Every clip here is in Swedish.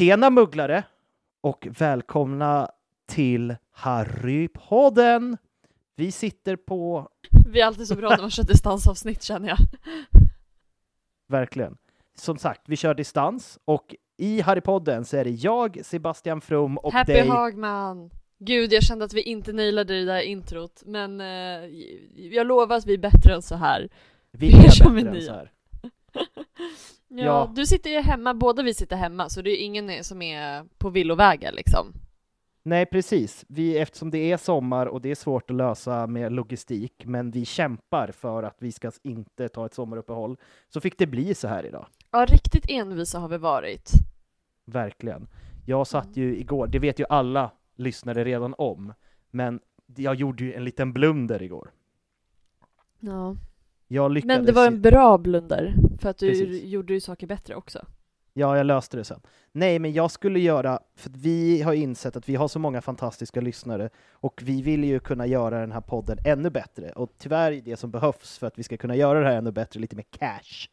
Tjena mugglare och välkomna till Harrypodden. Vi sitter på, Vi är alltid så bra när man kör distansavsnitt känner jag. verkligen, som sagt, vi kör distans och i Harrypodden så är det jag, Sebastian From och Happy dig. Hagman! Gud, jag kände att vi inte nailade det där introt, men eh, jag lovar att vi är bättre än så här. Vi vi är kör med bättre än så här. Ja, Ja. du sitter ju hemma, båda vi sitter hemma, så det är ingen som är på villovägar liksom. Nej, precis. Vi, eftersom det är sommar och det är svårt att lösa med logistik, men vi kämpar för att vi ska inte ta ett sommaruppehåll, så fick det bli så här idag. Ja, riktigt envisa har vi varit. Verkligen. Jag satt ju igår, det vet ju alla lyssnare redan om, men jag gjorde ju en liten blunder igår. Ja. Jag lyckades Men det var en bra blunder, för att du Precis. gjorde ju saker bättre också. Ja, jag löste det sen. Nej, men jag skulle göra, för att vi har insett att vi har så många fantastiska lyssnare och vi vill ju kunna göra den här podden ännu bättre och tyvärr är det som behövs för att vi ska kunna göra det här ännu bättre, lite mer cash.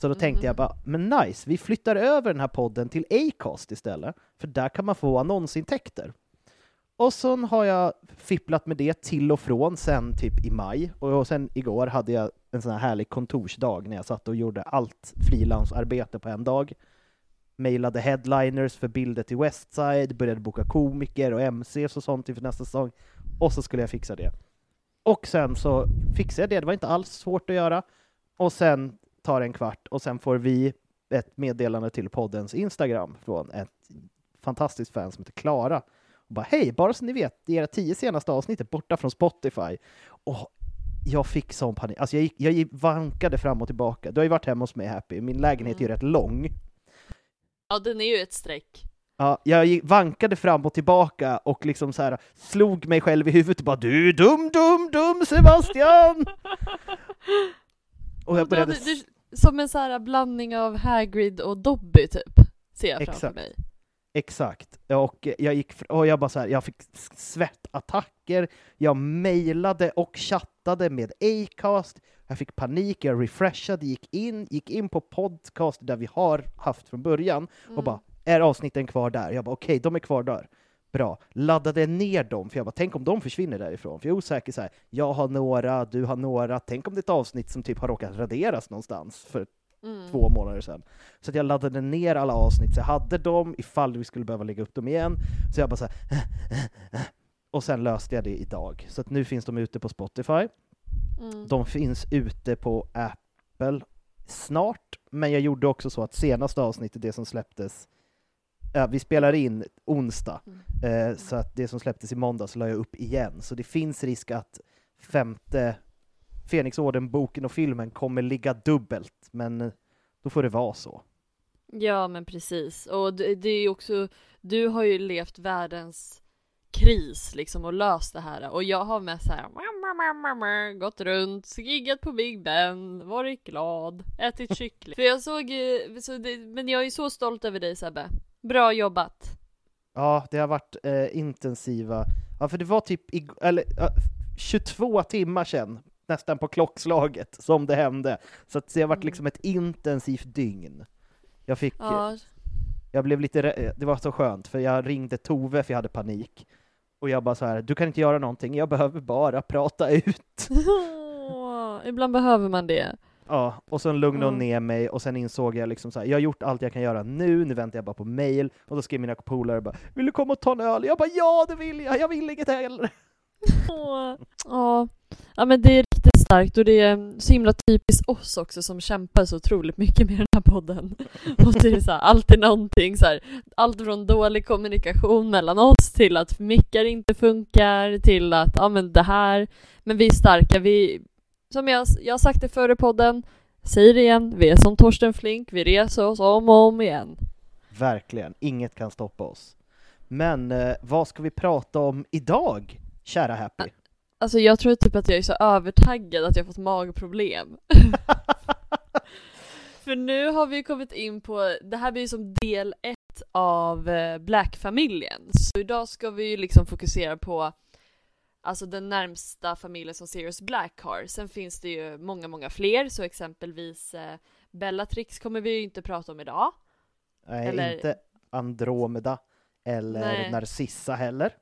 Så då tänkte jag bara, men nice, vi flyttar över den här podden till Acast istället, för där kan man få annonsintäkter. Och så har jag fipplat med det till och från sen typ i maj, och sen igår hade jag en sån här härlig kontorsdag när jag satt och gjorde allt frilansarbete på en dag. Mailade headliners för bilder till Westside, började boka komiker och MCs och sånt inför nästa säsong. Och så skulle jag fixa det. Och sen så fixade jag det, det var inte alls svårt att göra. Och sen tar det en kvart och sen får vi ett meddelande till poddens Instagram från ett fantastiskt fan som heter Klara. Och bara hej, bara så ni vet, era tio senaste avsnitt är borta från Spotify. Och jag fick sån panik. Alltså jag, gick, jag vankade fram och tillbaka. Du har ju varit hemma hos mig Happy, min lägenhet är ju rätt lång. Ja, den är ju ett streck. Ja, jag gick, vankade fram och tillbaka och liksom så här slog mig själv i huvudet och bara du är dum, dum, dum Sebastian! och jag Du började... hade, du, som en så här blandning av Hagrid och Dobby typ, ser jag framför Exakt. mig. Exakt. Och jag gick och jag bara så här, jag fick svettattacker, jag mejlade och chattade med Acast, jag fick panik, jag refreshade, gick in, gick in på podcast där vi har haft från början Mm. och bara, är avsnitten kvar där? Jag bara, okej, de är kvar där. Bra. Laddade ner dem, för jag bara, tänk om de försvinner därifrån? För jag är osäker så här, jag har några, du har några, tänk om det är ett avsnitt som typ har råkat raderas någonstans för Mm. två månader sedan. Så att jag laddade ner alla avsnitt, så jag hade dem ifall vi skulle behöva lägga upp dem igen. Så jag bara så här, och sen löste jag det idag. Så att nu finns de ute på Spotify. Mm. De finns ute på Apple snart, men jag gjorde också så att senaste avsnittet, det som släpptes, ja, vi spelar in onsdag, Mm. eh, så att det som släpptes i måndag så la jag upp igen. Så det finns risk att femte Fenixorden-boken och filmen kommer ligga dubbelt, men eh, då får det vara så. Ja men precis, och det, det är ju också, du har ju levt världens kris liksom och löst det här och jag har med så här gått runt, skriggat på Big Ben, varit glad, ätit kyckling. För jag såg så det, men jag är så stolt över dig Sebbe. Bra jobbat! Ja, det har varit eh, intensiva, ja för det var typ, eller, ja, 22 timmar sedan, nästan på klockslaget, som det hände. Så att det har varit Mm. liksom ett intensivt dygn. Jag fick, Ja, jag blev lite, rä- det var så skönt, för jag ringde Tove för jag hade panik. Och jag bara så här, du kan inte göra någonting, jag behöver bara prata ut. Åh, ibland behöver man det. Ja, och sen lugnade hon Ja. ner mig och sen insåg jag liksom så här, jag har gjort allt jag kan göra nu, nu väntar jag bara på mail, och då skrev mina polare bara ”Vill du komma och ta en öl?” Jag bara ”Ja, det vill jag, jag vill inget hellre!” Åh, Ja, ja men det är riktigt starkt och det är så himla typiskt oss också som kämpar så otroligt mycket med den här podden. Och det är så här, alltid någonting så här, allt från dålig kommunikation mellan oss till att mickar inte funkar till att, ja men det här, men vi är starka, vi, som jag, jag har sagt det förr i podden, säger det igen, vi är som Torsten Flink, vi reser oss om och om igen. Verkligen, inget kan stoppa oss. Men eh, vad ska vi prata om idag, kära Happy? Alltså jag tror typ att jag är så övertaggad att jag fått magproblem. För nu har vi kommit in på, det här blir ju som del ett av eh, Black-familjen. Så idag ska vi ju liksom fokusera på alltså den närmsta familjen som Sirius Black har. Sen finns det ju många, många fler, så exempelvis eh, Bellatrix kommer vi ju inte prata om idag. Nej, eller- inte Andromeda eller Nej. Narcissa heller.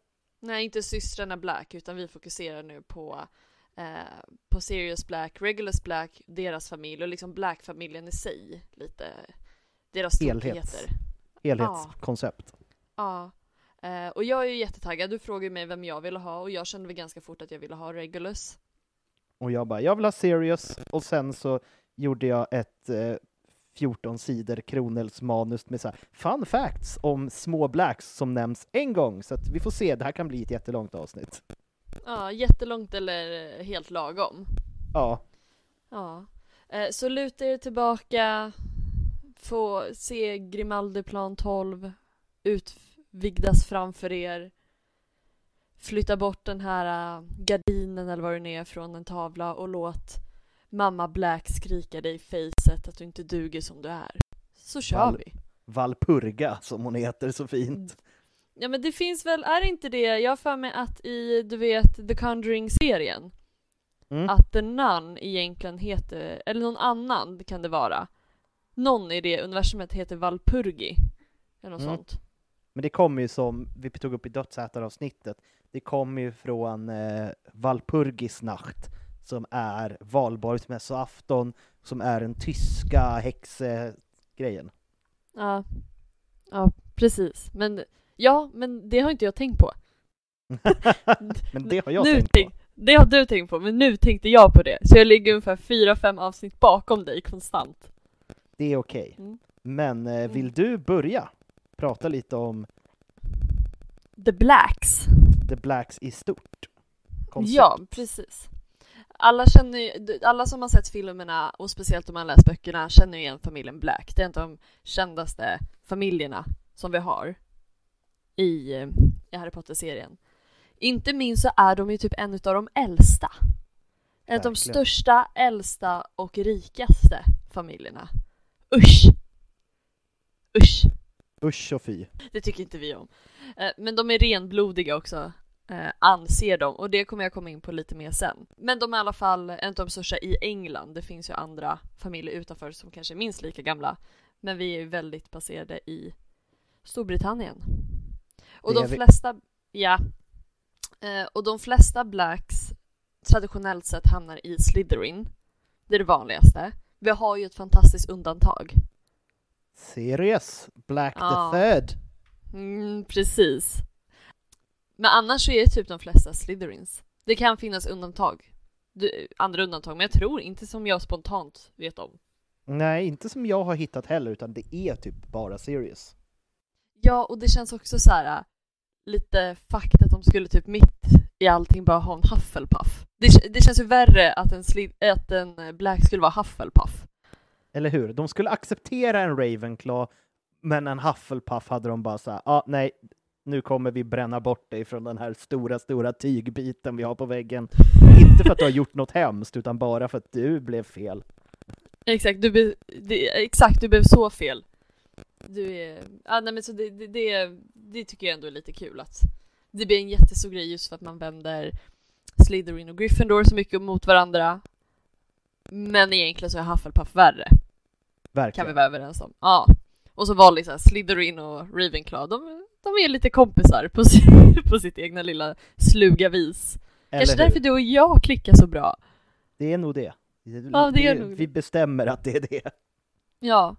Nej, inte systrarna Black, utan vi fokuserar nu på, eh, på Sirius Black, Regulus Black, deras familj och liksom Black-familjen i sig. Lite deras tokigheter. Helhetskoncept. Ja. Eh, och jag är ju jättetaggad. Du frågade mig vem jag ville ha och jag kände väl ganska fort att jag ville ha Regulus. Och jag bara, jag vill ha Sirius, och sen så gjorde jag ett eh, 14 sidor Kronels manus med så här fun facts om små blacks som nämns en gång, så att vi får se, det här kan bli ett jättelångt avsnitt. Ja, jättelångt eller helt lagom. Ja, Ja. Eh, så luta er tillbaka, få se Grimaldiplan 12 utvidgas framför er. Flytta bort den här gardinen eller vad det nu är från en tavla och låt mamma Black skrika dig i facet att du inte duger som du är. Så kör Val- vi. Valpurga som hon heter så fint. Ja men det finns väl, är det inte det, jag har för mig att i, du vet, The Conjuring-serien, Mm. att The Nun egentligen heter, eller någon annan kan det vara. Någon i det universumet heter Valpurgi. Eller något Mm. sånt. Men det kommer ju som vi tog upp i dödsätaravsnittet, det kommer ju från eh, Valpurgis nacht, som är valborgsmässoafton, som är den tyska häxegrejen. Ja. Ja, precis. Men, ja, men det har inte jag tänkt på. Men det har jag nu tänkt på. Det har du tänkt på, men nu tänkte jag på det. Så jag ligger ungefär fyra fem avsnitt bakom dig konstant. Det är okej. Mm. Men eh, vill du börja prata lite om The Blacks. The Blacks i stort? Koncept. Ja, precis. Alla, känner ju, alla som har sett filmerna och speciellt om man läst böckerna känner ju igen familjen Black. Det är en av de kändaste familjerna som vi har i, i Harry Potter-serien. Inte minst så är de ju typ en av de äldsta. En av de största, äldsta och rikaste familjerna. Usch! Usch! Usch och fy. Det tycker inte vi om. Eh, Men de är renblodiga också, eh, anser de, och det kommer jag komma in på lite mer sen. Men de är i alla fall en av de största i England. Det finns ju andra familjer utanför som kanske är minst lika gamla. Men vi är ju väldigt baserade i Storbritannien. Och de flesta, ja. Eh, Och de flesta blacks traditionellt sett hamnar i Slytherin. Det är det vanligaste. Vi har ju ett fantastiskt undantag. Serious. Black Ja. the third. Mm, precis. Men annars så är det typ de flesta Slytherins. Det kan finnas undantag. Du, andra undantag, men jag tror inte som jag spontant vet om. Nej, inte som jag har hittat heller, utan det är typ bara Sirius. Ja, och det känns också så här äh, lite fakt att de skulle typ mitt i allting bara ha en Hufflepuff. Det, det känns ju värre att en, Sli- att en Black skulle vara Hufflepuff. Eller hur? De skulle acceptera en Ravenclaw, men en Hufflepuff hade de bara så här, ah, nej, nu kommer vi bränna bort dig från den här stora, stora tygbiten vi har på väggen. Inte för att du har gjort något hemskt, utan bara för att du blev fel. Exakt, du, be, det, exakt, du blev så fel. Du är, ja, nej, men så det, det, det, det tycker jag ändå är lite kul att det blir en jättestor grej just för att man vänder Slytherin och Gryffindor så mycket mot varandra. Men egentligen så är Hufflepuff värre, kan vi Verkligen. vara överens om. Ja. Och så vanligt såhär, Slytherin och Ravenclaw, de, de är lite kompisar på, på sitt egna lilla sluga vis. Kanske Eller därför hur? du och jag klickar så bra. Det är nog det. Ja, det är nog det. Vi bestämmer att det är det. Ja.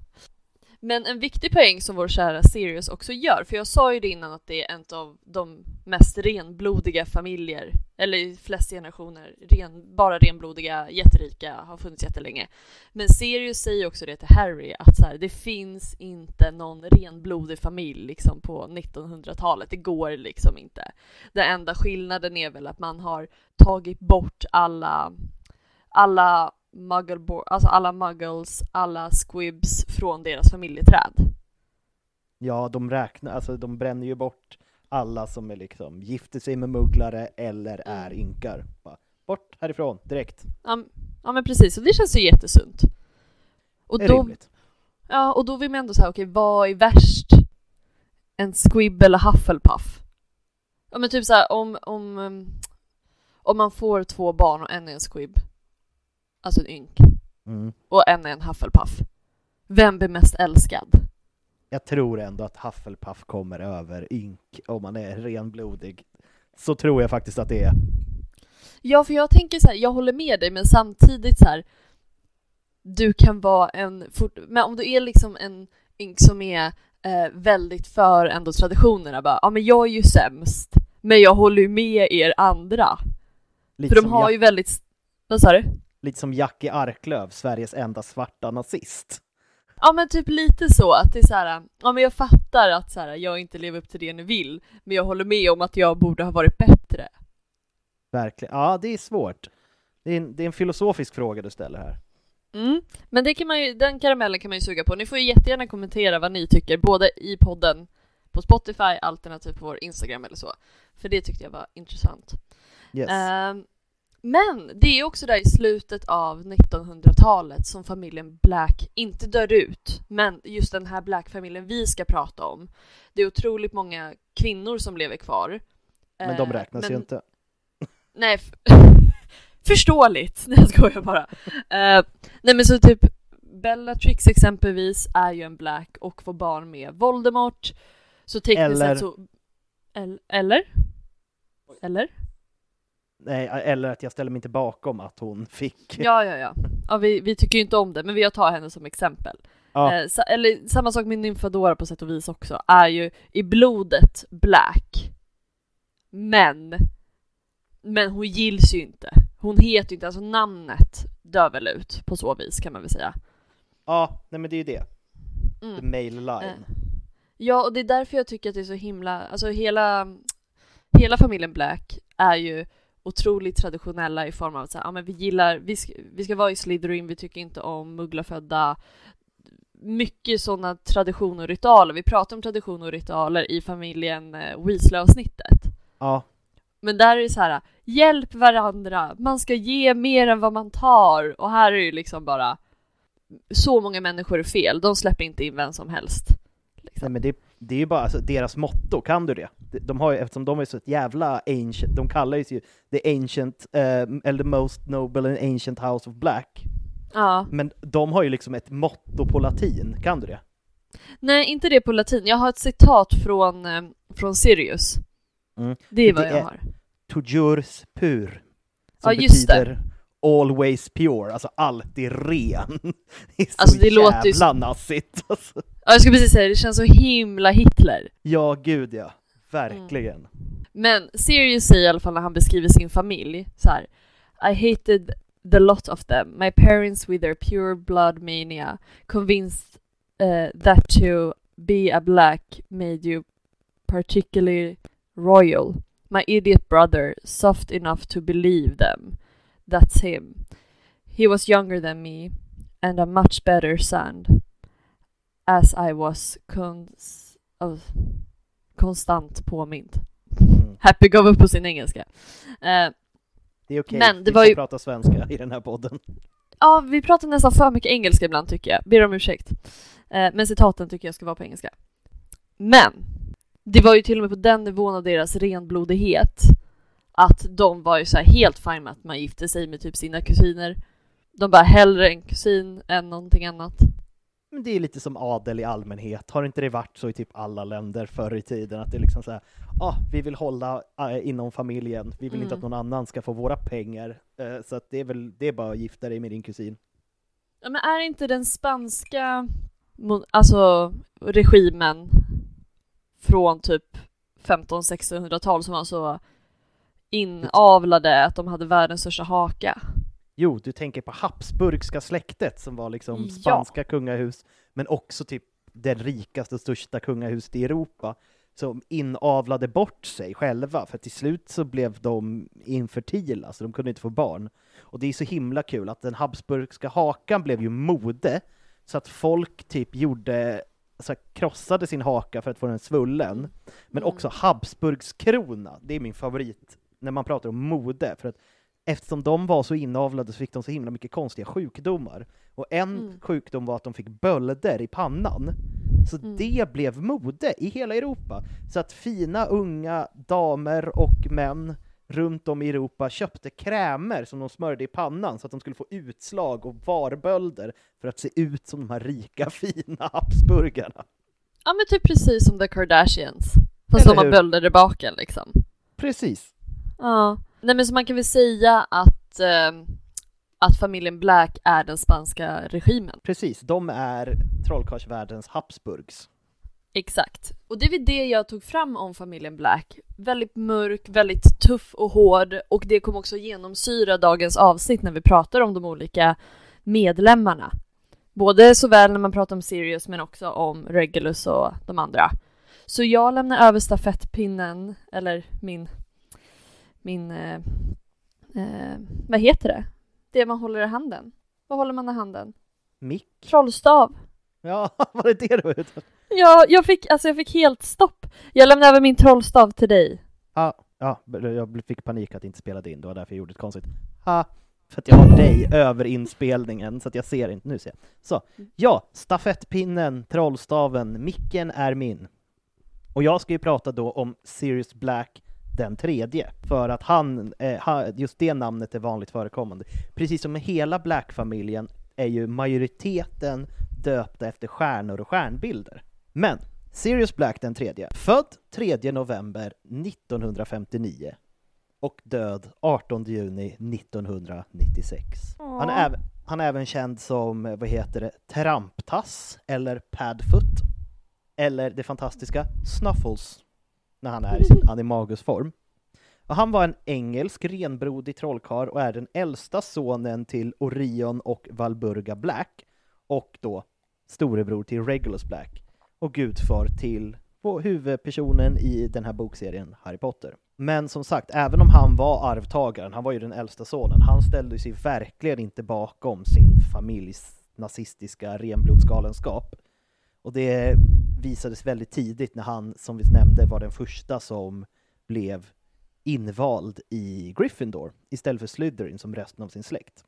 Men en viktig poäng som vår kära Sirius också gör, för jag sa ju det innan att det är en av de mest renblodiga familjer, eller i flest generationer, ren, bara renblodiga, jätterika, har funnits jättelänge. Men Sirius säger också det till Harry, att så här, det finns inte någon renblodig familj liksom på 1900-talet, det går liksom inte. Den enda skillnaden är väl att man har tagit bort alla alla mugglebo- alltså alla muggles, alla squibs från deras familjeträd. Ja, de räknar, alltså de bränner ju bort alla som är liksom gifter sig med mugglare eller är Mm. inkar. Bara, bort härifrån, direkt. Ja, ja men precis, och det känns ju jättesunt. Och Det är då, rimligt. ja, och då vill man ändå säga, okej vad är värst? En squib eller Hufflepuff? Ja men typ såhär om, om, um, om man får två barn och en är en squib, alltså en ynk, Mm. och en är en Hufflepuff. Vem blir mest älskad? Jag tror ändå att Hufflepuff kommer över ynk om man är renblodig. Så tror jag faktiskt att det är. Ja, för jag tänker så här, jag håller med dig, men samtidigt så här. Du kan vara en, fort- men om du är liksom en ynk som är eh, väldigt för ändå traditionerna, bara, ja men jag är ju sämst, men jag håller ju med er andra. Lite, För de har Jack, ju väldigt, vad sa du? Lite som Jackie Arklöv, Sveriges enda svarta nazist. Ja men typ lite så att det är så här, ja men jag fattar att så här, jag inte lever upp till det ni vill, men jag håller med om att jag borde ha varit bättre. Verkligen. Ja, det är svårt. Det är en, det är en filosofisk fråga du ställer här. Mm. Men det kan man ju, den karamellen kan man ju suga på. Ni får ju jättegärna kommentera vad ni tycker, både i podden på Spotify alternativt på vår Instagram eller så. För det tyckte jag var intressant. Yes. Ehm, men det är också där i slutet av 1900-talet som familjen Black inte dör ut. Men just den här Black-familjen vi ska prata om. Det är otroligt många kvinnor som lever kvar. men de Eh, räknas men- ju inte. Nej, förståeligt. Nej jag skojar bara. Eh, nej men så typ Bellatrix exempelvis är ju en black och får barn med Voldemort. Så tekniskt Eller- sett så... El- eller? Eller? Nej, eller att jag ställer mig inte bakom att hon fick. Ja, ja, ja. ja vi, vi tycker ju inte om det, men vi tar henne som exempel. Ja. Eh, sa, eller samma sak med Nymfadora på sätt och vis också, är ju i blodet black. Men, men hon gills ju inte. Hon heter ju inte, alltså namnet dör väl ut på så vis kan man väl säga. Ja, nej men det är ju det. The Mm. male line. Eh, Ja, och det är därför jag tycker att det är så himla, alltså hela, hela familjen Black är ju otroligt traditionella i form av att säga, ja men vi gillar, vi ska, vi ska vara i Slytherin, vi tycker inte om mugglafödda. Mycket sådana traditioner och ritualer. Vi pratar om traditioner och ritualer i familjen eh, Weasley-avsnittet. Ja, Men där är det så här, hjälp varandra, man ska ge mer än vad man tar. Och här är det ju liksom bara, så många människor är fel, de släpper inte in vem som helst. Liksom. nej men det, det är ju bara alltså, deras motto, kan du det? De- har ju, eftersom de är så ett jävla ancient, de kallar ju the ancient, eh, eller the most noble and ancient house of black. Ja. Men de har ju liksom ett motto på latin, kan du det? Nej, inte det på latin. Jag har ett citat från, eh, från Sirius. Mm. Det är vad Det jag är- har. Tujurs pur. Som Ja, just det. betyder always pure, alltså alltid ren. Det är så Alltså, det låter ju jävla nassigt. Alltså. Ja, jag skulle precis säga det, det känns så himla Hitler. Ja, gud ja. Verkligen. Mm. Men Sirius säger i alla fall när han beskriver sin familj så här. I hated the lot of them. My parents with their pure blood mania convinced uh, that to be a black made you particularly royal. My idiot brother, soft enough to believe them. That's him. He was younger than me and a much better son. As I was cons- oh, konstant påmind. Mm. Happy gav upp på sin engelska. Eh, Det är okej, Men det vi var får ju- prata svenska i den här podden. Ja, vi pratar nästan för mycket engelska ibland tycker jag. Ber om ursäkt. Eh, men citaten tycker jag ska vara på engelska. Men! Det var ju till och med på den nivån av deras renblodighet att de var ju så här helt fine med att man gifte sig med typ sina kusiner. De bara hellre en kusin än någonting annat. Men det är lite som adel i allmänhet. Har inte det varit så i typ alla länder förr i tiden? Att det är liksom så här, ah, vi vill hålla äh, inom familjen, vi vill inte Mm. att någon annan ska få våra pengar. Eh, så att det är väl, det är bara att gifta dig med din kusin. Ja, men är inte den spanska alltså regimen från typ 1500-1600-tal som var så inavlade att de hade världens största haka? Jo, du tänker på Habsburgska släktet som var liksom Ja. spanska kungahus, men också typ det rikaste och största kungahuset i Europa, som inavlade bort sig själva, för till slut så blev de infertila, så de kunde inte få barn. Och det är så himla kul att den Habsburgska hakan blev ju mode, så att folk typ gjorde så krossade sin haka för att få den svullen. Men Mm. också Habsburgskrona, det är min favorit när man pratar om mode, för att eftersom de var så inavlade så fick de så himla mycket konstiga sjukdomar. Och en Mm. sjukdom var att de fick bölder i pannan. Så Mm. det blev mode i hela Europa. Så att fina unga damer och män runt om i Europa köpte krämer som de smörjde i pannan så att de skulle få utslag och varbölder för att se ut som de här rika fina Habsburgarna. Ja men typ precis som The Kardashians. Fast Eller de har hur? bölder i baken liksom. Precis. Ja. Nej men så man kan väl säga att, eh, att familjen Black är den spanska regimen. Precis, de är trollkarlsvärldens Habsburgs. Exakt. Och det är väl det jag tog fram om familjen Black. Väldigt mörk, väldigt tuff och hård och det kommer också genomsyra dagens avsnitt när vi pratar om de olika medlemmarna. Både såväl när man pratar om Sirius men också om Regulus och de andra. Så jag lämnar över stafettpinnen, eller min, min, eh, eh, vad heter det? Det man håller i handen. Vad håller man i handen? Mick? Trollstav. Ja, var det det du var ute? Ja, jag fick, alltså jag fick helt stopp. Jag lämnar över min trollstav till dig. Ja, ja, jag fick panik att inte spelade in, det var därför jag gjorde ett konstigt ha, för att jag har dig över inspelningen så att jag ser inte, nu ser jag. Så, ja, stafettpinnen, trollstaven, micken är min. Och jag ska ju prata då om Sirius Black den tredje, för att han, eh, just det namnet är vanligt förekommande. Precis som med hela Black-familjen är ju majoriteten döpta efter stjärnor och stjärnbilder. Men Sirius Black den tredje, född 3 november 1959 och död 18 juni 1996. Han är, han är även känd som, eh, vad heter det, Tramptass eller Padfoot eller det fantastiska Snuffles när han är i sin animagusform. Och han var en engelsk renblodig trollkarl och är den äldsta sonen till Orion och Valburga Black och då storebror till Regulus Black och gudfar till huvudpersonen i den här bokserien Harry Potter. Men som sagt, även om han var arvtagaren, han var ju den äldsta sonen, han ställde sig verkligen inte bakom sin familjs nazistiska renblodsgalenskap. Och det visades väldigt tidigt när han, som vi nämnde, var den första som blev invald i Gryffindor istället för Slytherin som resten av sin släkt.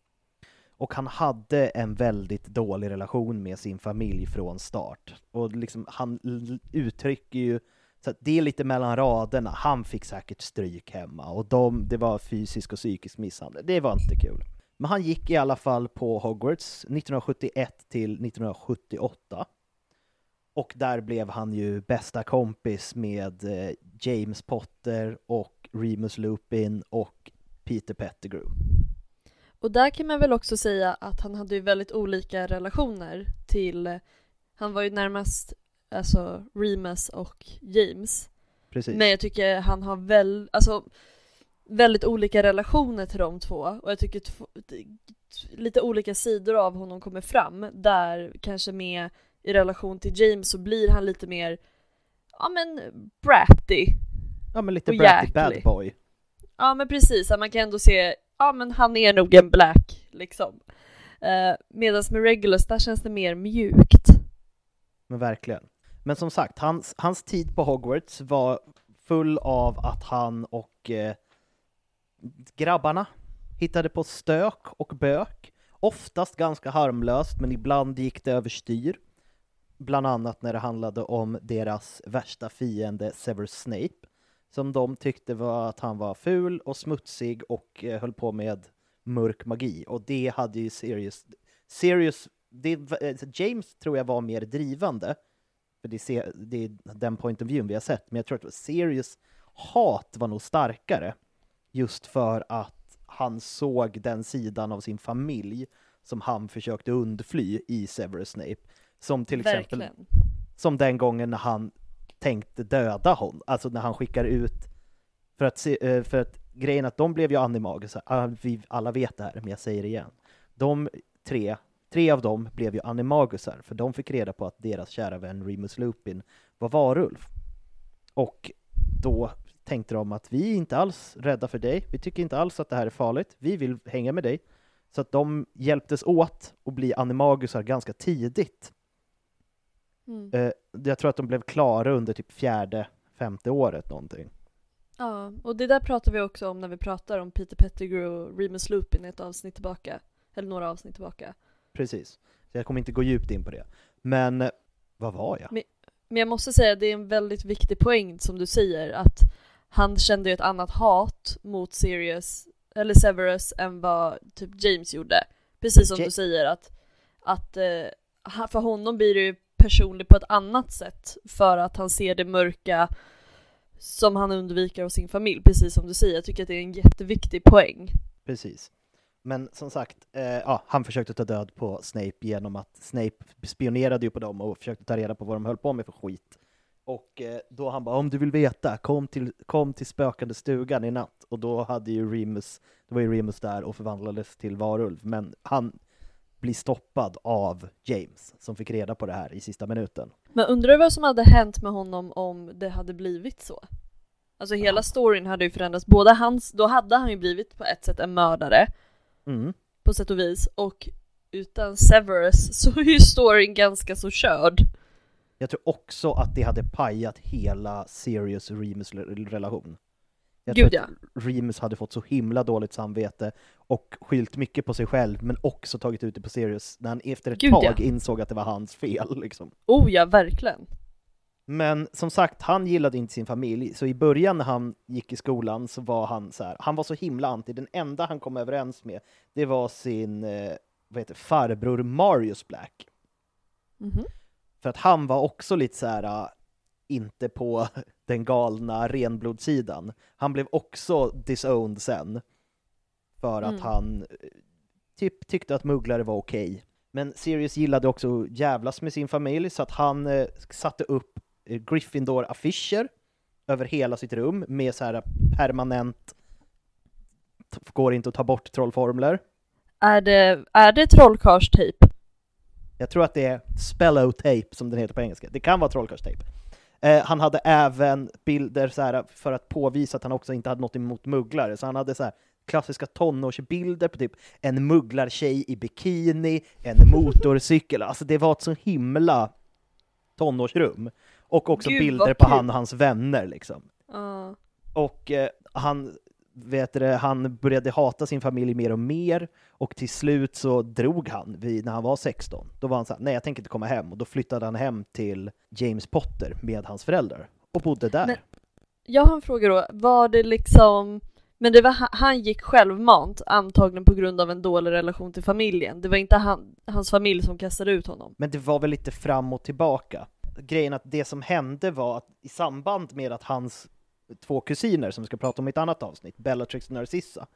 Och han hade en väldigt dålig relation med sin familj från start. Och liksom, han uttrycker ju, så att det är lite mellan raderna, han fick säkert stryk hemma och de, det var fysisk och psykisk misshandel. Det var inte kul. Men han gick i alla fall på Hogwarts 1971 till 1978. Och där blev han ju bästa kompis med eh, James Potter och Remus Lupin och Peter Pettigrew. Och där kan man väl också säga att han hade ju väldigt olika relationer till, han var ju närmast alltså Remus och James. Precis. Men jag tycker han har väl, alltså väldigt olika relationer till de två och jag tycker lite olika sidor av honom kommer fram där kanske med i relation till James så blir han lite mer, ja men bratty. Ja men lite Och bratty bad jäklig. boy. Ja men precis, man kan ändå se, ja men han är nog en black liksom. Eh, Medan med Regulus, där känns det mer mjukt. Men verkligen. Men som sagt, hans, hans tid på Hogwarts var full av att han och eh, grabbarna hittade på stök och bök. Oftast ganska harmlöst, men ibland gick det överstyr. Bland annat när det handlade om deras värsta fiende Severus Snape, som de tyckte var att han var ful och smutsig och eh, höll på med mörk magi. Och det hade ju Sirius... Sirius det, eh, James tror jag var mer drivande, för det, är, det är den point of view vi har sett, men jag tror att Sirius hat var nog starkare, just för att han såg den sidan av sin familj som han försökte undfly i Severus Snape. Som till exempel Verkligen. som den gången när han tänkte döda honom, alltså när han skickar ut för att, se, eh, för att grejen att de blev ju animagus, Ah, vi alla vet det här, men jag säger det igen. De tre, tre av dem blev ju animagusar, för de fick reda på att deras kära vän Remus Lupin var varulv. Och då tänkte de att vi är inte alls rädda för dig, vi tycker inte alls att det här är farligt, vi vill hänga med dig. Så att de hjälptes åt att bli animagusar ganska tidigt. Mm. Eh, jag tror att de blev klara under typ fjärde, femte året någonting. Ja, och det där pratar vi också om när vi pratar om Peter Pettigrew och Remus Lupin ett avsnitt tillbaka. Eller några avsnitt tillbaka. Precis. Jag kommer inte gå djupt in på det. Men eh, vad var jag? Men jag måste säga, det är en väldigt viktig poäng som du säger, att han kände ju ett annat hat mot Sirius, eller Severus, än vad typ James gjorde. Precis som Ja- du säger, att, att eh, för honom blir det ju personlig på ett annat sätt, för att han ser det mörka som han undviker av sin familj, precis som du säger. Jag tycker att det är en jätteviktig poäng. Precis. Men som sagt, eh, ja, han försökte ta död på Snape genom att Snape spionerade ju på dem och försökte ta reda på vad de höll på med för skit. Och eh, då han bara, om du vill veta, kom till, kom till spökande stugan i natt. Och då hade ju Remus, det var ju Remus där och förvandlades till varulv. Men han blir stoppad av James, som fick reda på det här i sista minuten. Men undrar du vad som hade hänt med honom om det hade blivit så? Alltså hela storyn hade ju förändrats, både hans, då hade han ju blivit på ett sätt en mördare, Mm. på sätt och vis, och utan Severus så är ju storyn ganska så körd. Jag tror också att det hade pajat hela Sirius Remus relation. Jag Gud, tror att Remus hade fått så himla dåligt samvete och skyllt mycket på sig själv, men också tagit ut det på Sirius när han efter ett Gud, tag ja. insåg att det var hans fel. Liksom. Oh ja, verkligen. Men som sagt, han gillade inte sin familj, så i början när han gick i skolan så var han så här, han var så himla anti, den enda han kom överens med, det var sin eh, vad heter, farbror Marius Black. Mhm. För att han var också lite så här äh, inte på den galna renblodssidan. Han blev också disowned sen. För att Mm. han eh, typ tyckte att mugglare var okej. Men Sirius gillade också att jävlas med sin familj så att han eh, satte upp eh, Gryffindor-affischer över hela sitt rum med så här permanent t- går inte att ta bort trollformler. Är det, är det trollkarlstejp? Jag tror att det är spellow-tape som den heter på engelska. Det kan vara trollkarlstejp. Eh, han hade även bilder så här, för att påvisa att han också inte hade något emot mugglare, så han hade så här, klassiska tonårsbilder på typ en mugglartjej i bikini, en motorcykel, alltså det var ett så himla tonårsrum. Och också Gud, bilder på han och hans vänner liksom. Ja. Och eh, han, vet du, han började hata sin familj mer och mer och till slut så drog han vid, när han var 16. Då var han så här, nej jag tänker inte komma hem och då flyttade han hem till James Potter med hans föräldrar och bodde där. Men- Jag har en fråga då, var det liksom men det var, ha- han gick självmant, antagligen på grund av en dålig relation till familjen. Det var inte han, hans familj som kastade ut honom. Men det var väl lite fram och tillbaka. Grejen att det som hände var att i samband med att hans två kusiner, som vi ska prata om i ett annat avsnitt, Bellatrix och Narcissa,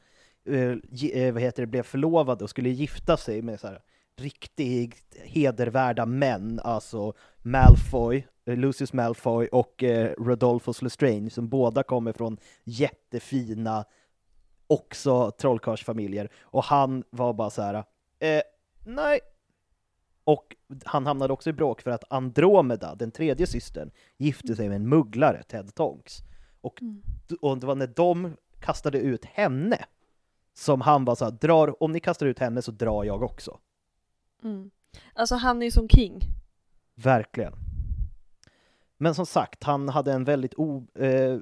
eh, eh, vad heter det, blev förlovade och skulle gifta sig med så här riktigt hedervärda män, alltså Malfoy, eh, Lucius Malfoy och eh, Rodolphus Lestrange, som båda kommer från jättefina, också trollkarlsfamiljer. Och han var bara så här, eh, nej, och han hamnade också i bråk för att Andromeda, den tredje systern, gifte sig med en mugglare, Ted Tonks. Och, Mm. och det var när de kastade ut henne som han bara så här, drar, om ni kastar ut henne så drar jag också. Mm. Alltså han är ju som king. Verkligen. Men som sagt, han hade en väldigt o, eh,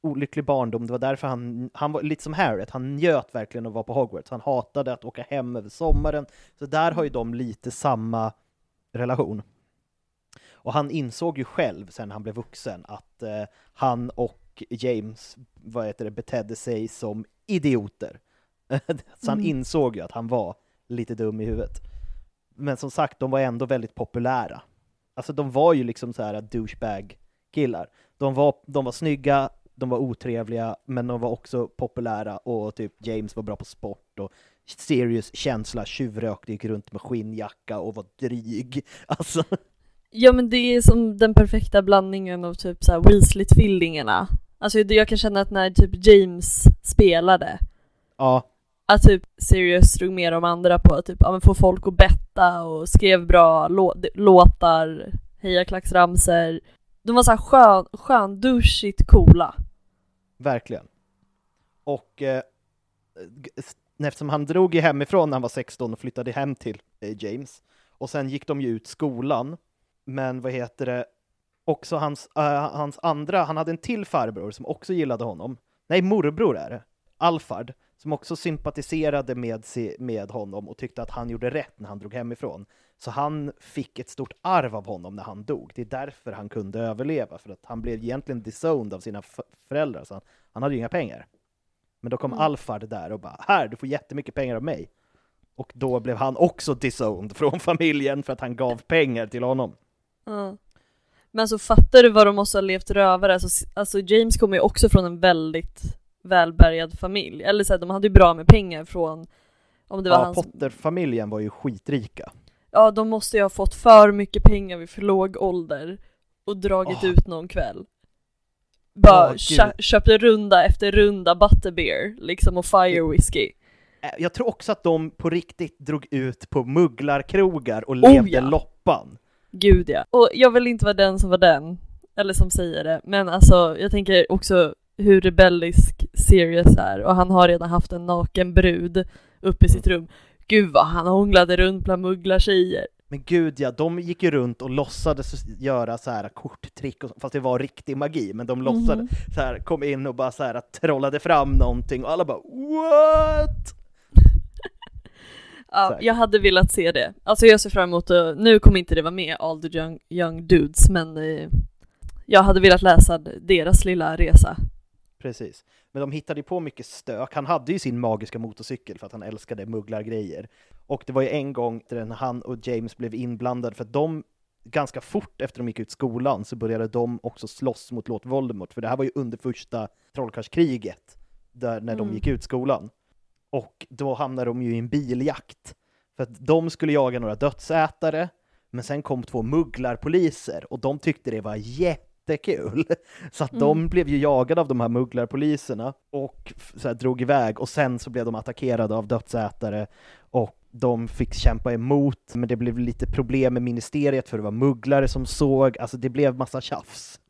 olycklig barndom. Det var därför han, han var lite som Harriet, han njöt verkligen att vara på Hogwarts. Han hatade att åka hem över sommaren. Så där har ju de lite samma relation. Och han insåg ju själv sen han blev vuxen att eh, han och James, vad heter det, betedde sig som idioter. så han Mm. insåg ju att han var lite dum i huvudet. Men som sagt, de var ändå väldigt populära. Alltså de var ju liksom så här douchebag-killar. De var, de var snygga, de var otrevliga, men de var också populära och typ James var bra på sport och Sirius känsla, tjuvrökte, gick runt med skinnjacka och var dryg. Alltså, Ja men det är som den perfekta blandningen av typ såhär Weasley-tvillingarna. Alltså jag kan känna att när typ James spelade, ja, att typ Sirius drog med de andra på att typ, ja, men få folk att betta och skrev bra lå- låtar, hejaklacksramser. De var såhär skön, skön, douchigt coola. verkligen. Och eh, eftersom han drog ju hemifrån när han var 16 och flyttade hem till eh, James, och sen gick de ju ut skolan, men vad heter det, också hans, eh, hans andra, han hade en till farbror som också gillade honom. Nej, morbror är det. Alfard, som också sympatiserade med, med honom och tyckte att han gjorde rätt när han drog hemifrån. Så han fick ett stort arv av honom när han dog. Det är därför han kunde överleva, för att han blev egentligen disowned av sina föräldrar, så han, han hade ju inga pengar. Men då kom Mm. Alfard där och bara ”Här, du får jättemycket pengar av mig”. Och då blev han också disowned från familjen för att han gav pengar till honom. Ja. Men alltså fattar du vad de måste ha levt rövare? Alltså, alltså James kommer ju också från en väldigt välbärgad familj. Eller så här, de hade ju bra med pengar från om det var Ja, hans... Potter-familjen var ju skitrika. Ja, de måste ju ha fått för mycket pengar vid för låg ålder och dragit Åh. ut någon kväll. Bara gud. kö- köpte runda efter runda butterbeer liksom och fire whiskey. Eh, Jag tror också att de på riktigt drog ut på mugglarkrogar och Oh, levde ja. loppan. Gud ja. Och jag vill inte vara den som var den, eller som säger det, men alltså jag tänker också hur rebellisk Sirius är och han har redan haft en naken brud uppe i sitt rum. Gud vad han hånglade runt bland mugglartjejer. Men gud ja, de gick ju runt och låtsades göra så här korttrick, fast det var riktig magi, men de låtsades Mhm. så här, kom in och bara så här trollade fram någonting och alla bara what? Ja, Säkert. jag hade velat se det. Alltså jag ser fram emot att, nu kommer inte det vara med All the young, young dudes, men eh, jag hade velat läsa deras lilla resa. Precis. Men de hittade ju på mycket stök. Han hade ju sin magiska motorcykel för att han älskade mugglargrejer. Och det var ju en gång när han och James blev inblandade för att de ganska fort efter de gick ut skolan så började de också slåss mot Lord Voldemort, för det här var ju under första trollkarlskriget, där, när de Mm. gick ut skolan. Och då hamnade de ju i en biljakt, för att de skulle jaga några dödsätare, men sen kom två mugglarpoliser och de tyckte det var jättekul. Så att de Mm. blev ju jagade av de här mugglarpoliserna och så här, drog iväg och sen så blev de attackerade av dödsätare och de fick kämpa emot, men det blev lite problem med ministeriet för det var mugglare som såg, alltså det blev massa tjafs.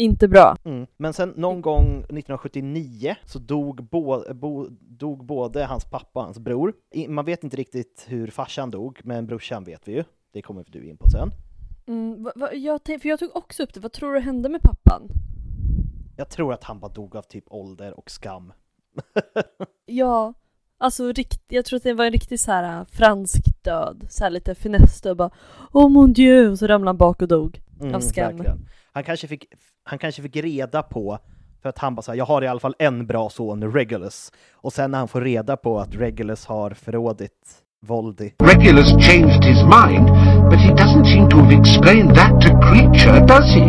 Inte bra. Mm. Men sen någon gång 1979 så dog, bo, bo, dog både hans pappa och hans bror. Man vet inte riktigt hur farsan dog, men brorsan vet vi ju. Det kommer du in på sen. Mm, va, va, jag, för jag tog också upp det, vad tror du hände med pappan? Jag tror att han bara dog av typ ålder och skam. Ja, alltså rikt, jag tror att det var en riktig så här äh, fransk död, så här lite finessdöd bara Oh mon dieu, och så ramlade han bak och dog av skam. Mm, verkligen. Han kanske, fick, han kanske fick reda på, för att han bara såhär, jag har i alla fall en bra son, Regulus. Och sen när han får reda på att Regulus har förrådit Voldy. Regulus changed his mind, but he doesn't seem to have explained that to Creature, does he?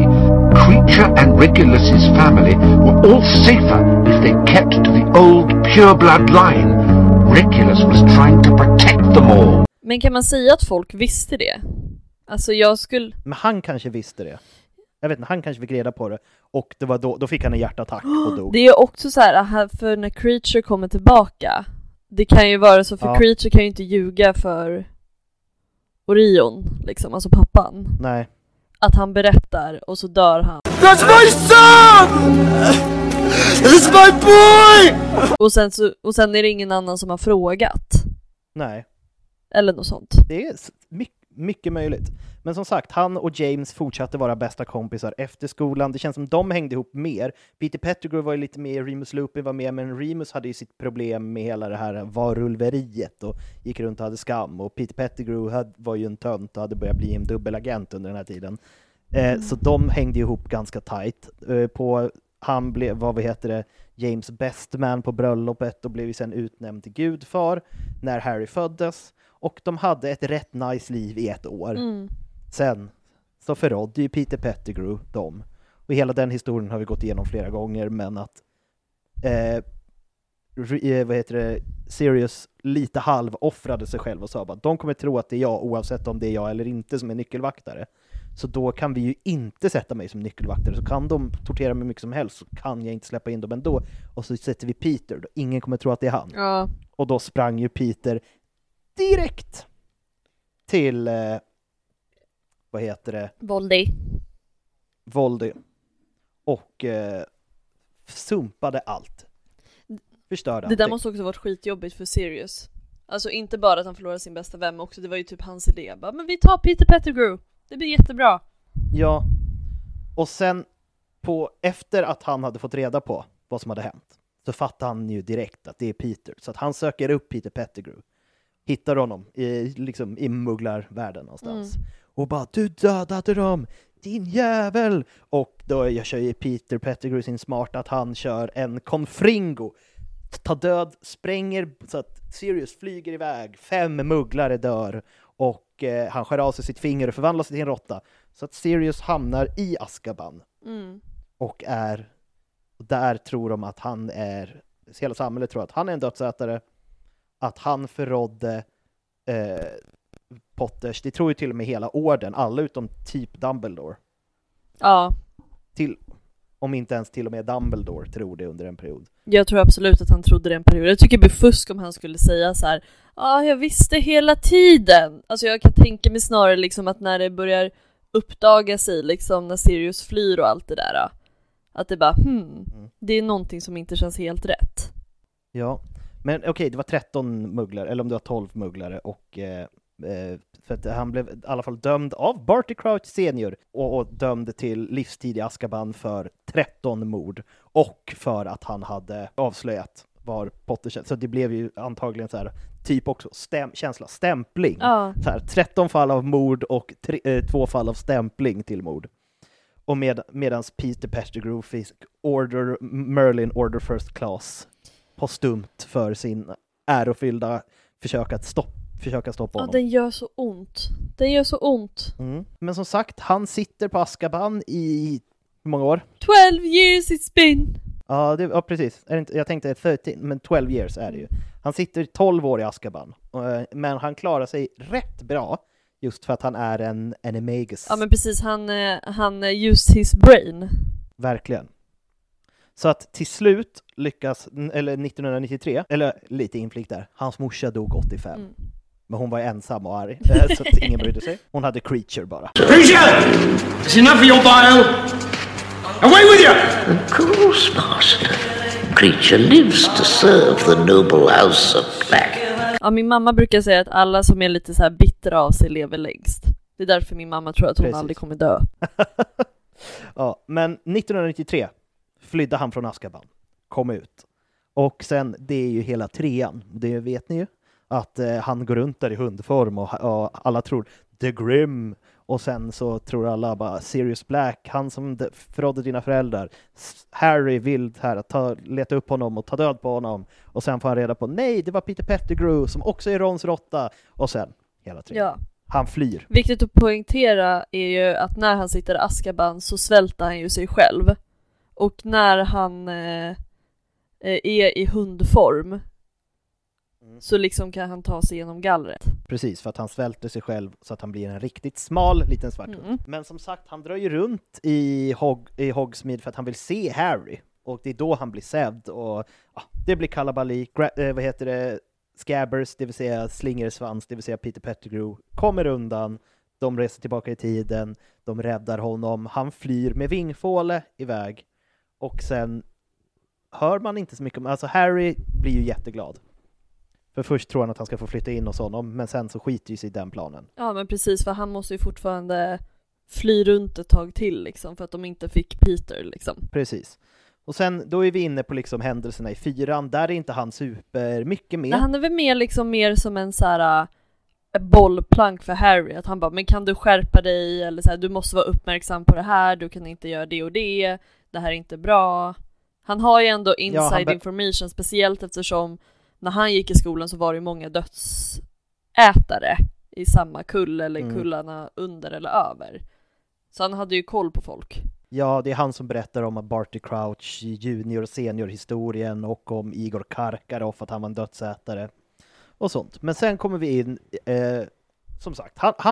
Creature and Regulus's family were all safer if they kept to the old pureblood line. Regulus was trying to protect them all. Men kan man säga att folk visste det? Alltså jag skulle, Men han kanske visste det. Jag vet inte, han kanske fick reda på det. Och det var då, då fick han en hjärtattack och dog. det är också så här, för när Creature kommer tillbaka Det kan ju vara så, för Ja. Creature kan ju inte ljuga för Orion, liksom, alltså pappan Nej. Att han berättar och så dör han That's my son! It's my boy! Och sen, så, och sen är det ingen annan som har frågat. Nej, Eller något sånt. det är s- my- mycket möjligt. Men som sagt, han och James fortsatte vara bästa kompisar efter skolan. Det känns som de hängde ihop mer. Peter Pettigrew var ju lite med, Remus Lupin var med, men Remus hade ju sitt problem med hela det här varulveriet och gick runt och hade skam. Och Peter Pettigrew hade, var ju en tönt och hade börjat bli en dubbelagent under den här tiden. Eh, Så de hängde ihop ganska tight. Eh, på, han blev, vad vi heter det, James best man på bröllopet och blev ju sen utnämnd till gudfar när Harry föddes. Och de hade ett rätt nice liv i ett år. Mm. Sen så förrådde ju Peter Pettigrew dem. Och hela den historien har vi gått igenom flera gånger, men att eh, eh, vad heter det, Sirius lite halv offrade sig själv och sa bara de kommer tro att det är jag oavsett om det är jag eller inte som är nyckelvaktare. Så då kan vi ju inte sätta mig som nyckelvaktare, så kan de tortera mig mycket som helst så kan jag inte släppa in dem ändå. Och så sätter vi Peter, då ingen kommer tro att det är han. Ja. Och då sprang ju Peter direkt till, eh, vad heter det, Voldy. Voldy. Och eh, sumpade allt. Förstörde Det där allting. måste också varit skitjobbigt för Sirius. Alltså inte bara att han förlorade sin bästa vän, också det var ju typ hans idé. Bara, men vi tar Peter Pettigrew, det blir jättebra. Ja. Och sen på, efter att han hade fått reda på vad som hade hänt så fattade han ju direkt att det är Peter. Så att han söker upp Peter Pettigrew. Hittar honom i, liksom, i mugglarvärlden någonstans. Och bara du dödade dem! Din jävel! Och då jag kör ju Peter Pettigrew sin smart att han kör en confringo. Tar död, spränger så att Sirius flyger iväg, fem mugglare dör och eh, han skär av sig sitt finger och förvandlas till en råtta. Så att Sirius hamnar i Azkaban Mm. och är och där tror de att han är, hela samhället tror att han är en dödsätare, att han förrådde eh, Potters, det tror ju till och med hela orden, alla utom typ Dumbledore. Ja, Till, om inte ens till och med Dumbledore tror det under en period. jag tror absolut att han trodde det en period. Jag tycker det blir fusk om han skulle säga så här. Ja, ah, jag visste hela tiden. Alltså jag kan tänka mig snarare liksom att när det börjar uppdaga sig liksom när Sirius flyr och allt det där. då, Att det bara hmm, det är någonting som inte känns helt rätt. Ja, men okej, det var 13 mugglare, eller om det var 12 mugglare och eh, eh, för att han blev i alla fall dömd av Barty Crouch senior och, och dömd till livstid i Azkaban för 13 mord och för att han hade avslöjat var Potter. Så det blev ju antagligen så här typ också stäm, känsla, stämpling. Ja. Så här, 13 fall av mord och tre, eh, två fall av stämpling till mord. Och med, medans Peter Pettigrew fick Order, Merlin Order First Class postumt för sin ärofyllda försök att stopp, försöka stoppa Ja, honom. den gör så ont. Den gör så ont. Mm. Men som sagt, han sitter på Azkaban i hur många år? 12 years it's been. Ja, det, ja precis. Jag tänkte 13, men 12 years är det ju. Han sitter 12 år i Azkaban, eh, men han klarar sig rätt bra just för att han är en animagus. Ja men precis, han, eh, han eh, used his brain. Verkligen. Så att till slut lyckas, eller 1993, eller lite inflick där, hans morsa dog 85. Mm. Men hon var ensam och arg, eh, så att ingen brydde sig. Hon hade creature bara. Creature! It's enough of your bio! Away with you! Of course, Master. Creature lives to serve the noble house of Black. Ja, min mamma brukar säga att alla som är lite så här bittra av sig lever längst. Det är därför min mamma tror att hon Precis. aldrig kommer dö. Ja, men 1993 flydde han från Azkaban, kom ut. Och sen, det är ju hela trean, det vet ni ju. Att eh, han går runt där i hundform och, och alla tror The Grim. Och sen så tror alla bara Sirius Black, han som förrådde dina föräldrar. Harry vill här att ta, leta upp honom och ta död på honom. Och sen får han reda på nej, det var Peter Pettigrew som också är Rons råtta. Och sen hela trean. Ja. Han flyr. Viktigt att poängtera är ju att när han sitter i Azkaban så svälter han ju sig själv. Och när han eh, eh, är i hundform så liksom kan han ta sig genom gallret. Precis, för att han svälter sig själv så att han blir en riktigt smal liten svart hund. Mm. Men som sagt, han drar ju runt i, Hog i Hogsmeade för att han vill se Harry. Och det är då han blir sedd och ja, det blir kalabalik. Eh, vad heter det? Scabbers, det vill säga slingersvans, det vill säga Peter Pettigrew, kommer undan. De reser tillbaka i tiden, de räddar honom, han flyr med vingfåle iväg och sen hör man inte så mycket om, alltså Harry blir ju jätteglad. För först tror han att han ska få flytta in hos honom, men sen så skiter ju sig den planen. Ja men precis, för han måste ju fortfarande fly runt ett tag till liksom, för att de inte fick Peter liksom. Precis. Och sen, då är vi inne på liksom händelserna i fyran, där är inte han super mycket med. Men han är väl mer liksom mer som en så här äh, bollplank för Harry, att han bara 'men kan du skärpa dig?' eller så här, 'du måste vara uppmärksam på det här, du kan inte göra det och det, det här är inte bra' Han har ju ändå inside be- information, speciellt eftersom när han gick i skolan så var det ju många dödsätare i samma kull eller Mm. kullarna under eller över. Så han hade ju koll på folk. Ja, det är han som berättar om Barty Crouch, junior och senior-historien och om Igor Karkaroff, att han var en dödsätare och sånt. Men sen kommer vi in, eh, som sagt, han, han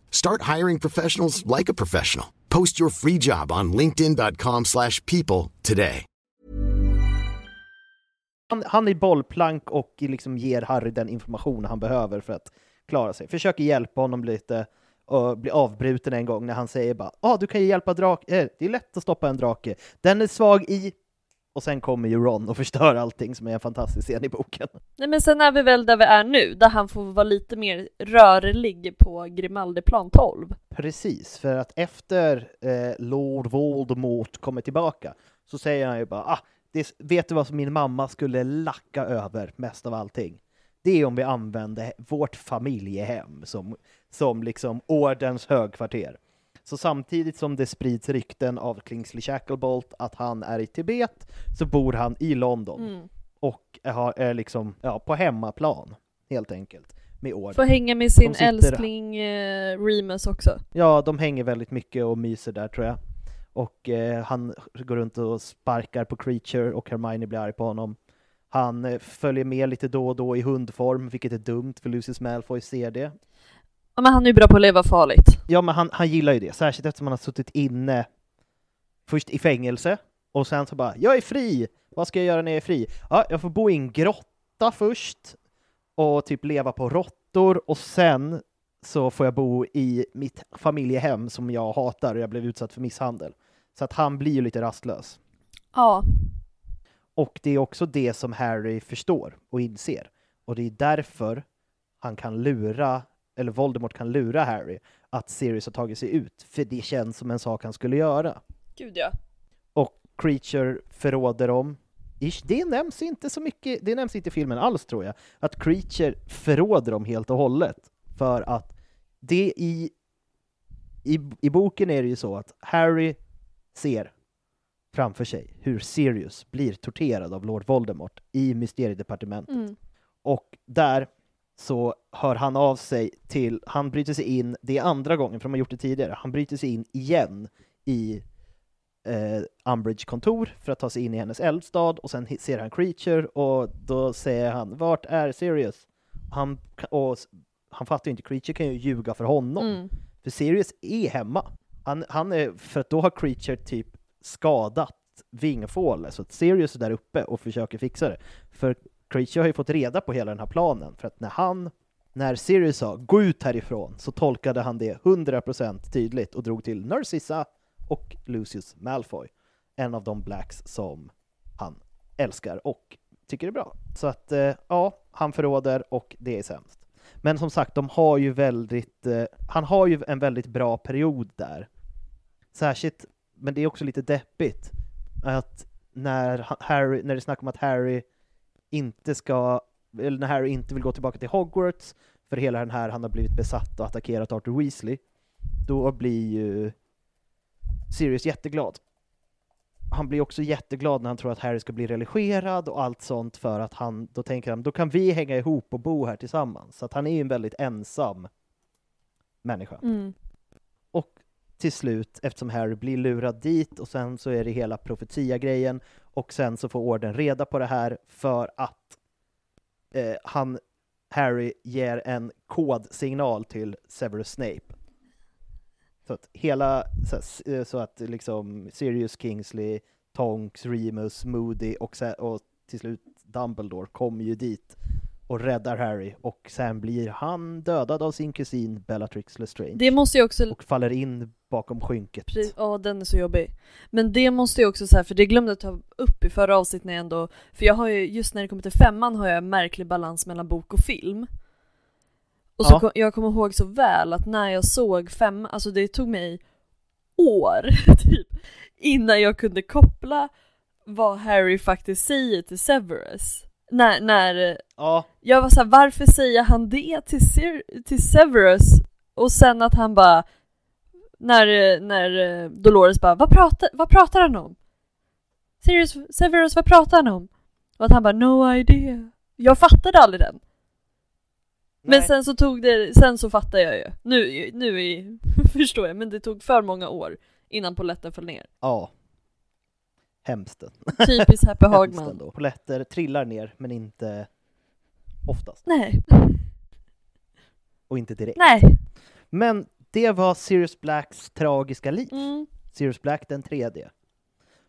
Start hiring professionals like a professional. Post your free job on linkedin.com/people slash people today. han, han är bollplank och liksom ger Harry den information han behöver för att klara sig. Försöker hjälpa honom lite och blir avbruten en gång när han säger bara ah, du kan ju hjälpa drake. eh, det är lätt att stoppa en drake, den är svag i och sen kommer ju Ron och förstör allting som är en fantastisk scen i boken. Nej men sen är vi väl där vi är nu, där han får vara lite mer rörlig på Grimaldiplan 12. Precis, för att efter eh, Lord Voldemort kommer tillbaka så säger han ju bara ah, det, vet du vad som min mamma skulle lacka över mest av allting? Det är om vi använde vårt familjehem som, som liksom ordens högkvarter. Så samtidigt som det sprids rykten av Kingsley Shacklebolt att han är i Tibet så bor han i London Mm. och är, är liksom ja, på hemmaplan helt enkelt med orden. Får hänga med sin sitter- älskling eh, Remus också. Ja, de hänger väldigt mycket och myser där tror jag. Och eh, han går runt och sparkar på Creature och Hermione blir arg på honom. Han eh, följer med lite då och då i hundform, vilket är dumt för Lucius Malfoy ser det. Ja men han är ju bra på att leva farligt. Ja, men han, han gillar ju det, särskilt eftersom han har suttit inne först i fängelse och sen så bara ”Jag är fri! Vad ska jag göra när jag är fri?” Ja, jag får bo i en grotta först och typ leva på råttor och sen så får jag bo i mitt familjehem som jag hatar och jag blev utsatt för misshandel. Så att han blir ju lite rastlös. Ja. Och det är också det som Harry förstår och inser. Och det är därför han kan lura, eller Voldemort kan lura Harry att Sirius har tagit sig ut, för det känns som en sak han skulle göra. Gud ja. Och Creature förråder dem. Ish, Det nämns inte så mycket, det nämns inte i filmen alls tror jag, att Creature förråder dem helt och hållet. För att det i, i, i boken är det ju så att Harry ser framför sig hur Sirius blir torterad av Lord Voldemort i Mysteriedepartementet. Mm. Och där så hör han av sig till, han bryter sig in, det är andra gången, för de har gjort det tidigare, han bryter sig in igen i eh, Umbridge kontor för att ta sig in i hennes eldstad och sen ser han Creature och då säger han ”Vart är Sirius?” han, och han fattar ju inte, Creature kan ju ljuga för honom. Mm. För Sirius är hemma. Han, han är, för att då har Creature typ skadat vingfåle, så att Sirius är där uppe och försöker fixa det. För Creature har ju fått reda på hela den här planen, för att när han, när Sirius sa ”gå ut härifrån” så tolkade han det 100% tydligt och drog till Narcissa och Lucius Malfoy, en av de blacks som han älskar och tycker är bra. Så att eh, ja, han förråder och det är sämst. Men som sagt, de har ju väldigt, eh, han har ju en väldigt bra period där. Särskilt men det är också lite deppigt att när Harry, när det snackar om att Harry inte ska, eller när Harry inte vill gå tillbaka till Hogwarts för hela den här, han har blivit besatt och attackerat Arthur Weasley, då blir ju Sirius jätteglad. Han blir också jätteglad när han tror att Harry ska bli religerad och allt sånt för att han, då tänker han, då kan vi hänga ihop och bo här tillsammans. Så att han är ju en väldigt ensam människa. Mm. Till slut, eftersom Harry blir lurad dit och sen så är det hela profetia-grejen och sen så får orden reda på det här för att eh, han, Harry ger en kodsignal till Severus Snape. Så att hela, så, att- eh, så att liksom Sirius Kingsley, Tonks, Remus, Moody och, och till slut Dumbledore kommer ju dit och räddar Harry och sen blir han dödad av sin kusin Bellatrix Lestrange Det måste ju också... och faller in bakom skynket. Precis, Ja, den är så jobbig. Men det måste ju också så här, för det glömde jag ta upp i förra avsnittet när jag ändå, för jag har ju, just när det kommer till femman har jag en märklig balans mellan bok och film. Och så Ja. kom, jag kommer ihåg så väl att när jag såg fem, alltså det tog mig år, typ, innan jag kunde koppla vad Harry faktiskt säger till Severus. När, när Ja. jag var såhär, varför säger han det till, till Severus? Och sen att han bara, när, när eh, Dolores bara, vad pratar, vad pratar han om? Sirius, Severus, vad pratar han om? Och att han bara, no idea. Jag fattade aldrig den. Men Nej. sen så tog det, sen så fattade jag ju. Nu, nu är, förstår jag, men det tog för många år innan poletten föll ner. Ja. Hemskt. Typiskt Happy Hagman. Poletter trillar ner, men inte oftast. Nej, Och inte direkt. nej. Men det var Sirius Blacks tragiska liv. Mm. Sirius Black den tredje.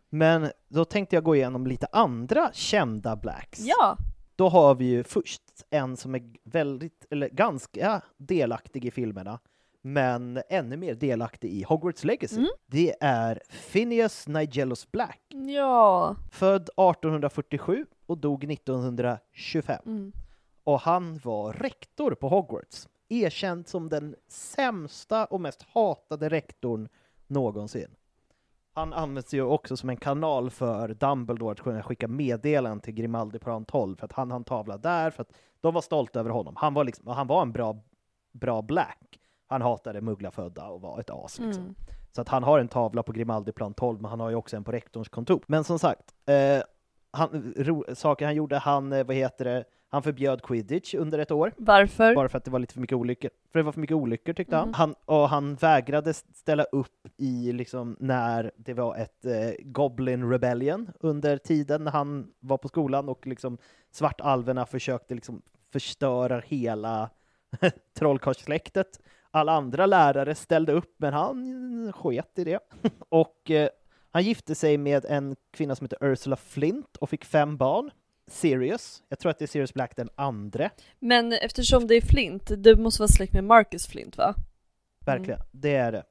Men då tänkte jag gå igenom lite andra kända Blacks. Ja. Då har vi ju först en som är väldigt, eller ganska delaktig i filmerna, men ännu mer delaktig i Hogwarts Legacy. Mm. Det är Phineas Nigelus Black. Ja. Född 1847 och dog 1925. Mm. Och han var rektor på Hogwarts. Erkänd som den sämsta och mest hatade rektorn någonsin. Han används ju också som en kanal för Dumbledore att kunna skicka meddelanden till Grimaldiplan 12 för att han har en tavla där, för att de var stolta över honom. Han var, liksom, han var en bra, bra black. Han hatade mugglafödda och var ett as. Liksom. Mm. Så att han har en tavla på Grimaldiplan 12, men han har ju också en på rektorns kontor. Men som sagt, eh, han, ro, saker han gjorde, han, eh, vad heter det, han förbjöd quidditch under ett år. Varför? Bara för att det var lite för mycket olyckor. För det var för mycket olyckor tyckte Mm. han. han. Och han vägrade ställa upp i liksom när det var ett eh, Goblin Rebellion under tiden när han var på skolan och liksom svartalverna försökte liksom förstöra hela trollkarlssläktet. Alla andra lärare ställde upp, men han sket i det. och eh, han gifte sig med en kvinna som heter Ursula Flint och fick fem barn. Sirius, jag tror att det är Sirius Black den andre. Men eftersom det är Flint, det måste vara släkt med Marcus Flint va? Verkligen, det är det.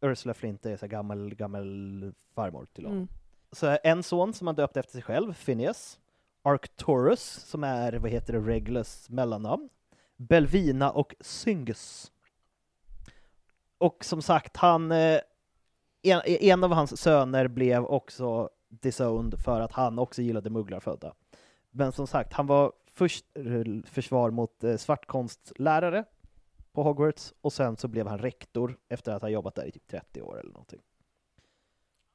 Ursula Flint är så gammal, gammal farmor till honom. Mm. Så en son som han döpte efter sig själv, Phineas. Arcturus, som är, vad heter det, Regulus mellannamn. Belvina och Syngus. Och som sagt, han... eh, En, en av hans söner blev också disowned för att han också gillade mugglarfödda. Men som sagt, han var först eh, försvar mot eh, svartkonstlärare på Hogwarts och sen så blev han rektor efter att ha jobbat där i typ 30 år eller någonting.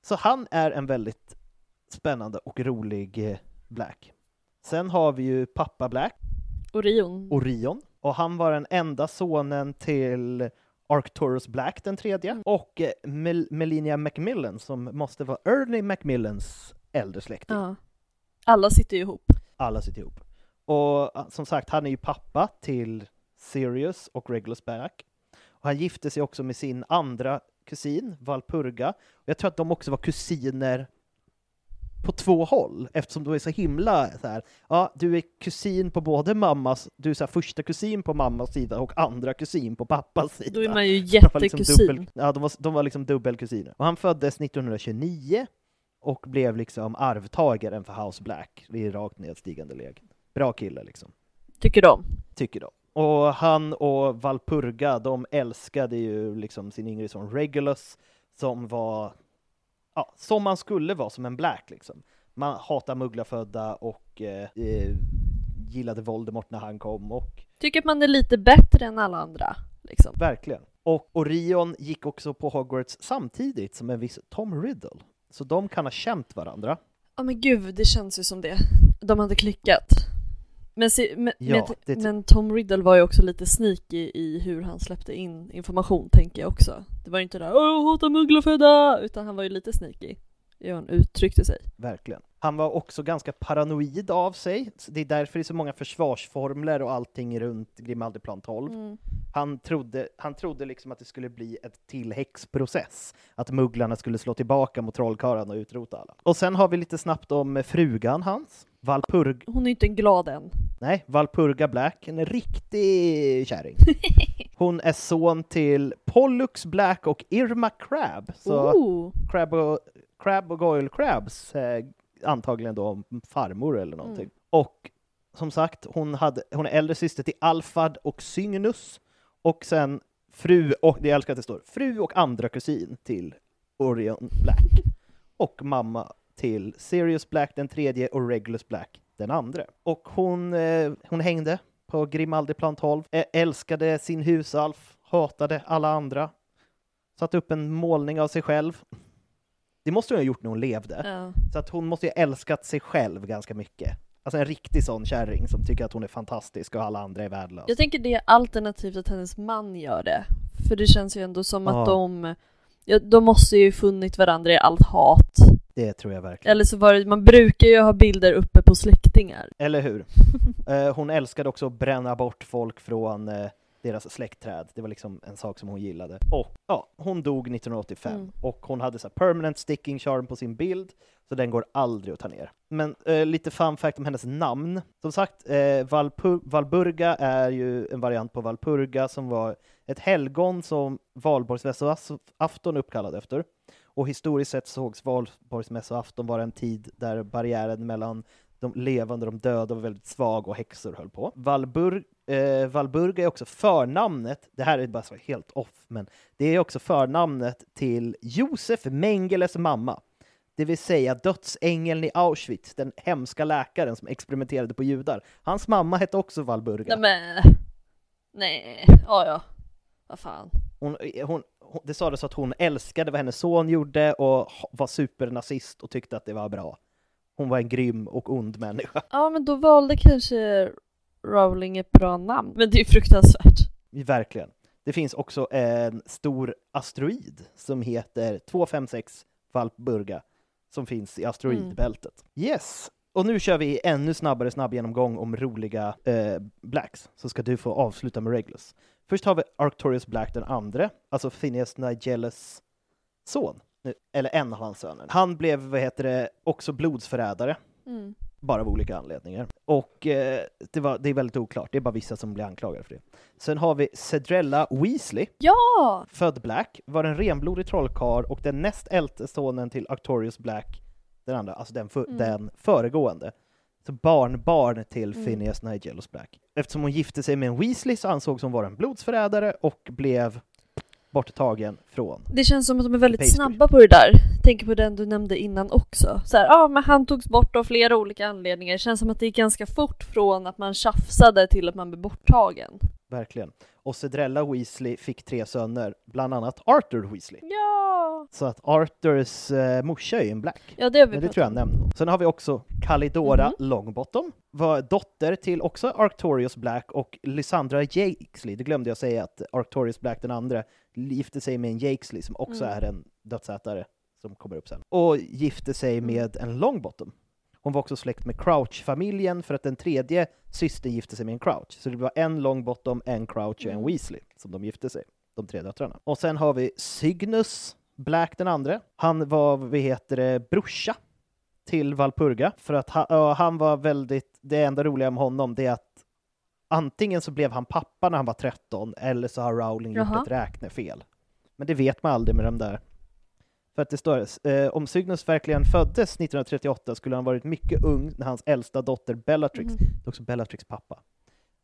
Så han är en väldigt spännande och rolig eh, Black. Sen har vi ju pappa Black, Orion. Orion, och han var den enda sonen till Arcturus Black den tredje, och eh, Mel- Melina Macmillan som måste vara Ernie Macmillans äldre släkting. Ja. Alla sitter ju ihop. Alla sitter ihop. Och eh, som sagt, han är ju pappa till Sirius och Regulus Black. Och han gifte sig också med sin andra kusin, Valpurga. Och jag tror att de också var kusiner på två håll, eftersom de är så himla så här, ja, du är kusin på både mammas, du är så här, första kusin på mammas sida och andra kusin på pappas sida. Då är man ju var liksom jättekusin. dubbel, ja, de var, de var liksom dubbelkusiner. Och han föddes 1929 och blev liksom arvtagaren för House Black i rakt nedstigande läge. Bra kille liksom, Tycker de. tycker de. Och han och Valpurga, de älskade ju liksom sin yngre son Regulus, som var ja, som man skulle vara som en Black liksom. Man hatar mugglarfödda och eh, eh, gillade Voldemort när han kom och Tycker att man är lite bättre än alla andra, liksom. verkligen. Och Orion gick också på Hogwarts samtidigt som en viss Tom Riddle. Så de kan ha känt varandra. Ja men gud, det känns ju som det. De hade klickat. Men, se, men, Ja, men, det- men Tom Riddle var ju också lite sneaky i hur han släppte in information, tänker jag också. Det var ju inte där ”Åh, jag hatar mugglarfödda”, utan han var ju lite sneaky hur han uttryckte sig. Verkligen. Han var också ganska paranoid av sig. Det är därför det är så många försvarsformler och allting runt Grimaldiplan 12. Mm. Han trodde, han trodde liksom att det skulle bli ett till häxprocess. Att mugglarna skulle slå tillbaka mot trollkarlarna och utrota alla. Och sen har vi lite snabbt om frugan hans. Valpurg... Hon är inte en glad än. Nej, Valpurga Black. En riktig kärring. Hon är son till Pollux Black och Irma Crab. Så Oh. Crab och, Crab och Goyle Crabs eh, antagligen då farmor eller någonting. Mm. Och som sagt, hon, hade, hon är äldre syster till Alfad och Cygnus och sen fru, och det jag älskar att det står, fru och andra kusin till Orion Black. Och mamma till Sirius Black den tredje och Regulus Black den andra. Och hon, eh, hon hängde på Grimaldiplan 12, eh, älskade sin husalf, hatade alla andra, satte upp en målning av sig själv. Det måste hon ha gjort när hon levde. Ja. Så att hon måste ju ha älskat sig själv ganska mycket. Alltså en riktig sån kärring som tycker att hon är fantastisk och alla andra är värdelösa. Jag tänker det är alternativt att hennes man gör det. För det känns ju ändå som Ja. att de, ja, de måste ju funnit varandra i allt hat. Det tror jag verkligen. Eller så var det, man brukar ju ha bilder uppe på släktingar. Eller hur? Eh, hon älskade också att bränna bort folk från eh, deras släktträd. Det var liksom en sak som hon gillade. Och ja, hon dog 1985 Mm. och hon hade så här permanent sticking charm på sin bild, så den går aldrig att ta ner. Men eh, lite fun fact om hennes namn. Som sagt, eh, Valpu- Valburga är ju en variant på Valpurga som var ett helgon som Valborgsmässoafton uppkallad efter. Och historiskt sett sågs Valborgsmässoafton vara en tid där barriären mellan de levande och de döda var väldigt svag och häxor höll på. Valburg, eh, Valburga är också förnamnet, det här är bara så helt off, men det är också förnamnet till Josef Mengeles mamma. Det vill säga dödsängeln i Auschwitz, den hemska läkaren som experimenterade på judar. Hans mamma hette också Valburga. Nej men, nej, ja ja, vad fan. Hon, hon, hon, det sades att hon älskade vad hennes son gjorde och var supernazist och tyckte att det var bra. Hon var en grym och ond människa. Ja men då valde kanske Rowling ett bra namn. Men det är ju fruktansvärt. Verkligen. Det finns också en stor asteroid som heter 256 Valpburga som finns i asteroidbältet. Yes! Och nu kör vi ännu snabbare snabb genomgång om roliga eh, Blacks, så ska du få avsluta med Regulus. Först har vi Arctorius Black den andre, alltså Phineas Nigellas son, eller en av hans söner. Han blev, vad heter det, också blodsförrädare, Mm. Bara av olika anledningar. Och eh, det, var, det är väldigt oklart, det är bara vissa som blir anklagade för det. Sen har vi Cedrella Weasley, Ja! född Black, var en renblodig trollkarl och den näst äldste sonen till Arctorius Black, den andra, alltså den, för, Mm. den föregående. Så barnbarn till Mm. Phineas Nigelus Black. Eftersom hon gifte sig med en Weasley så ansågs hon vara en blodsförrädare och blev borttagen från. Det känns som att de är väldigt Basically. snabba på det där. Tänker på den du nämnde innan också. Så här, ja men han togs bort av flera olika anledningar. Det känns som att det gick ganska fort från att man tjafsade till att man blev borttagen. Verkligen. Och Cedrella Weasley fick tre söner, bland annat Arthur Weasley. Ja! Så att Arthurs eh, morsa är ju en Black. Ja det har vi Men det tror jag nämnde. Sen har vi också Kalidora Mhm. Longbottom, var dotter till också Arctorius Black och Lysandra Jakesley. Det glömde jag säga att Arctorius Black den andra gifte sig med en Jakesley som också Mm. är en dödsätare som kommer upp sen. Och gifte sig Mm. med en Longbottom. Hon var också släkt med Crouch-familjen för att den tredje systern gifte sig med en Crouch. Så det var en Longbottom, en Crouch och en Mm. Weasley som de gifte sig, de tre döttrarna. Och sen har vi Cygnus Black den andra. Han var, vad heter det, brorsa till Valpurga för att han, han var väldigt, det enda roliga med honom det är att antingen så blev han pappa när han var 13 eller så har Rowling gjort Jaha. ett räknefel. Men det vet man aldrig med de där. För att det står, eh, om Cygnus verkligen föddes 1938 skulle han varit mycket ung när hans äldsta dotter Bellatrix, Mhm. det är också Bellatrix pappa,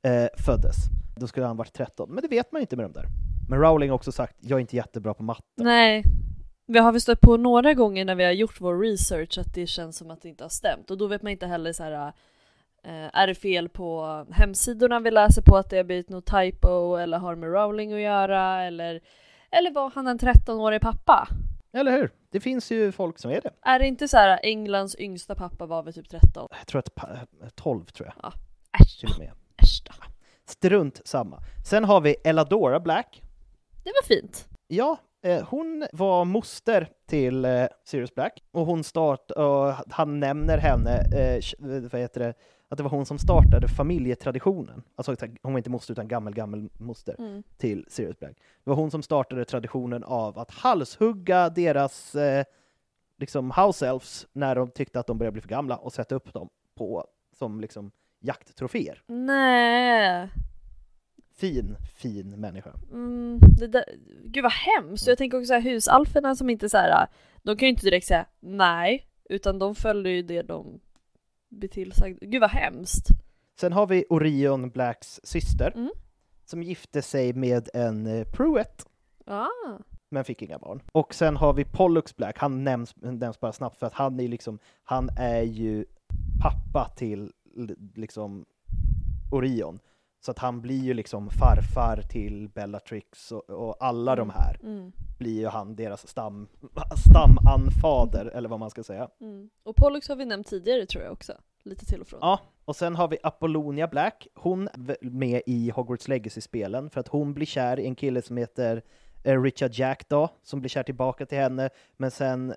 eh, föddes. Då skulle han varit 13. Men det vet man inte med de där. Men Rowling har också sagt, jag är inte jättebra på matte. Nej. Vi har väl stött på några gånger när vi har gjort vår research att det känns som att det inte har stämt och då vet man inte heller så här. eh, är det fel på hemsidorna vi läser på att det har blivit något typo eller har med Rowling att göra eller, eller var han en 13-årig pappa? Eller hur? Det finns ju folk som är det. Är det inte så här Englands yngsta pappa var väl typ 13? Jag tror att pa- 12 tror jag. Ja. Till och med. Äsch då. Strunt samma. Sen har vi Eladora Black. Det var fint. Ja, eh, hon var moster till eh, Sirius Black och hon start, och han nämner henne, eh, vad heter det, att det var hon som startade familjetraditionen. Alltså hon var inte moster utan gammel, gammel moster Mm. till Sirius Black. Det var hon som startade traditionen av att halshugga deras eh, liksom house elves när de tyckte att de började bli för gamla och sätta upp dem på som liksom jakttroféer. Nej. Fin, fin människa. Mm, det där, gud vad hemskt. Jag tänker också så här, husalferna som inte så här, de kan ju inte direkt säga nej, utan de följer ju det de blir tillsagda. Gud vad hemskt. Sen har vi Orion Blacks syster Mm. som gifte sig med en eh, Pruitt Ah. men fick inga barn. Och sen har vi Pollux Black, han nämns, nämns bara snabbt för att han är liksom, han är ju pappa till liksom Orion. Så att han blir ju liksom farfar till Bellatrix och, och alla de här Mm. blir ju han deras stam, stamanfader, eller vad man ska säga. Mm. Och Pollux har vi nämnt tidigare tror jag också, lite till och från. Ja, och sen har vi Apollonia Black. Hon är med i Hogwarts Legacy-spelen för att hon blir kär i en kille som heter eh, Richard Jackdaw som blir kär tillbaka till henne, men sen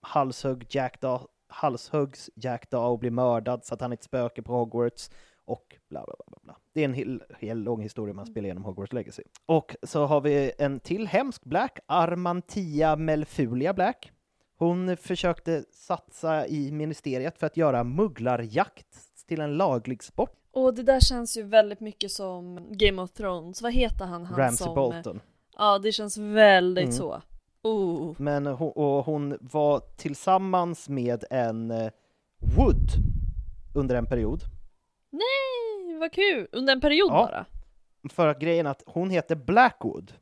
halshugg Jackdaw, halshuggs Jackdaw och blir mördad så att han är ett spöke på Hogwarts och bla bla. bla, bla. Det är en hel, hel lång historia man spelar igenom Hogwarts Legacy. Och så har vi en till hemsk Black, Armantia Melfulia Black. Hon försökte satsa i ministeriet för att göra mugglarjakt till en laglig sport. Och det där känns ju väldigt mycket som Game of Thrones, vad heter han? han Ramsay som, Bolton. Ja, det känns väldigt Mm. så. Oh. Men hon, och hon var tillsammans med en eh, Wood under en period. Nej, vad kul! Under en period Ja. bara? För att grejen är att hon heter Blackwood.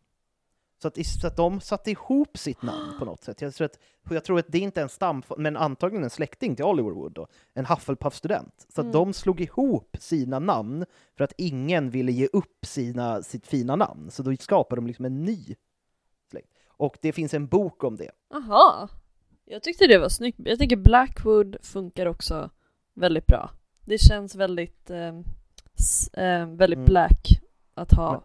Så att, så att de satte ihop sitt namn på något sätt. Jag tror att, jag tror att det inte är en stam, men antagligen en släkting till Oliver Wood då, en Hufflepuff-student. Så att Mm. de slog ihop sina namn för att ingen ville ge upp sina, sitt fina namn. Så då skapade de liksom en ny släkt. Och det finns en bok om det. Aha. Jag tyckte det var snyggt. Jag tycker Blackwood funkar också väldigt bra. Det känns väldigt, eh, s- eh, väldigt Mm. black att ha Men-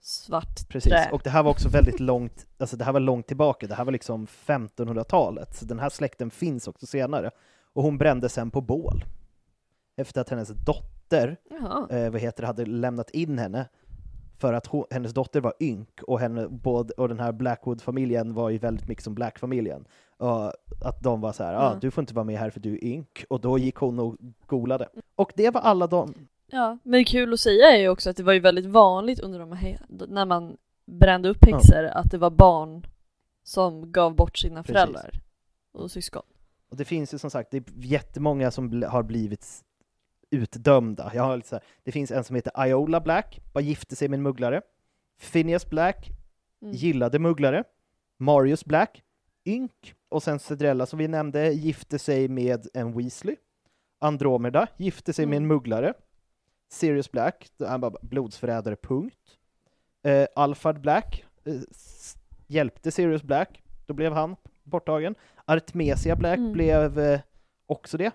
svart Precis, trä. och det här var också väldigt långt, alltså det här var långt tillbaka, det här var liksom 1500-talet, så den här släkten finns också senare. Och hon brände sen på bål. Efter att hennes dotter, eh, vad heter hade lämnat in henne, för att hon, hennes dotter var ynk, och, henne, både, och den här Blackwood-familjen var ju väldigt mycket som Black-familjen. Och att de var så här, ah, Mm. du får inte vara med här för du är ynk, och då gick hon och golade. Och det var alla de, Ja, men kul att säga är ju också att det var ju väldigt vanligt under de här, när man brände upp häxor, att det var barn som gav bort sina Precis. föräldrar och syskon. Och det finns ju som sagt, det är jättemånga som bl- har blivit utdömda. Jag har lite så här, det finns en som heter Iola Black, bara gifte sig med en mugglare. Phineas Black, Mm. gillade mugglare. Marius Black, ynk. Och sen Cedrella som vi nämnde, gifte sig med en Weasley. Andromeda, gifte sig med en Mm. mugglare. Sirius Black, han bara blodsförrädare, punkt. Eh, Alphard Black eh, hjälpte Sirius Black, då blev han borttagen. Artmesia Black Mm. blev eh, också det,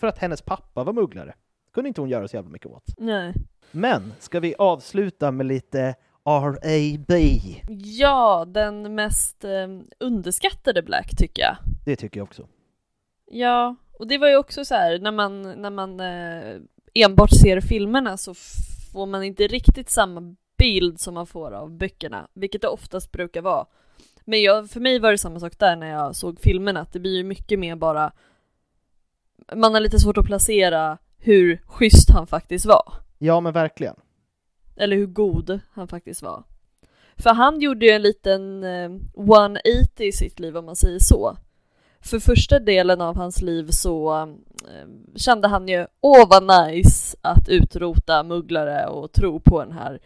för att hennes pappa var mugglare. kunde inte hon göra så jävla mycket åt. Nej. Men, ska vi avsluta med lite R.A.B? Ja, den mest eh, underskattade Black tycker jag. Det tycker jag också. Ja, och det var ju också så här när man, när man eh, enbart ser filmerna så får man inte riktigt samma bild som man får av böckerna, vilket det oftast brukar vara. Men jag, för mig var det samma sak där när jag såg filmerna, att det blir ju mycket mer bara man har lite svårt att placera hur schysst han faktiskt var. Ja, men verkligen. Eller hur god han faktiskt var. För han gjorde ju en liten eh, 180 i sitt liv om man säger så. För första delen av hans liv så eh, kände han ju åh vad nice att utrota mugglare och tro på den här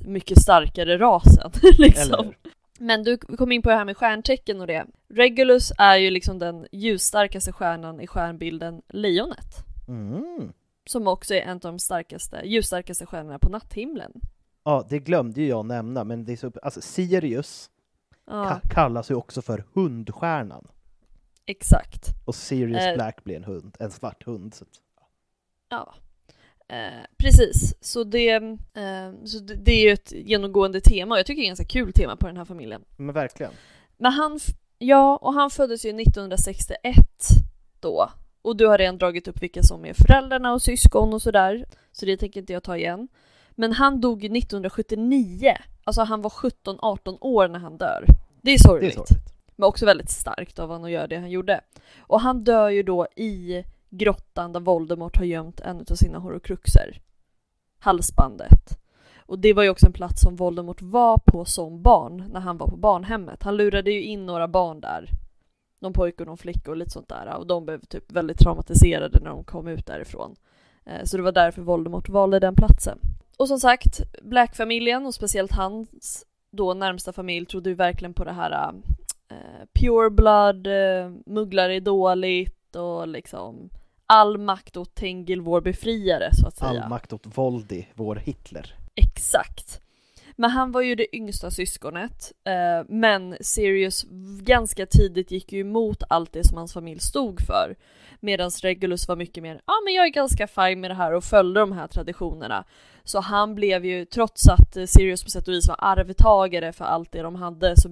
mycket starkare rasen liksom. Men du kom in på det här med stjärntecken och det. Regulus är ju liksom den ljusstarkaste stjärnan i stjärnbilden Lejonet. Mm. Som också är en av de starkaste, ljusstarkaste stjärnorna på natthimlen. Ja, det glömde ju jag nämna, men det är så, alltså Sirius Ja. ka- kallas ju också för hundstjärnan. Exakt. Och Sirius Eh. Black blir en hund, en svart hund. Så Ja. Eh, precis, så, det, eh, så det, det är ju ett genomgående tema och jag tycker det är ett ganska kul tema på den här familjen. men verkligen. Men han, ja, och han föddes ju 1961 då. Och du har redan dragit upp vilka som är föräldrarna och syskon och sådär. Så det tänker inte jag ta igen. Men han dog ju 1979. Alltså han var 17-18 år när han dör. Det är sorgligt. Det är sorgligt. Men också väldigt starkt av honom att göra det han gjorde. Och han dör ju då i grottan där Voldemort har gömt en av sina horokruxer. Halsbandet. Och det var ju också en plats som Voldemort var på som barn när han var på barnhemmet. Han lurade ju in några barn där. Någon pojke och någon flicka och lite sånt där. Och de blev typ väldigt traumatiserade när de kom ut därifrån. Eh, så det var därför Voldemort valde den platsen. Och som sagt, Black-familjen och speciellt hans då närmsta familj trodde ju verkligen på det här eh, eh, pure blood, eh, mugglare är dåligt och liksom all makt åt Tengil, vår befriare så att säga. All makt åt Voldy, vår Hitler. Exakt. Men han var ju det yngsta syskonet, eh, men Sirius ganska tidigt gick ju emot allt det som hans familj stod för. Medan Regulus var mycket mer, ja men jag är ganska fine med det här och följde de här traditionerna. Så han blev ju, trots att eh, Sirius på sätt och vis var arvtagare för allt det de hade, så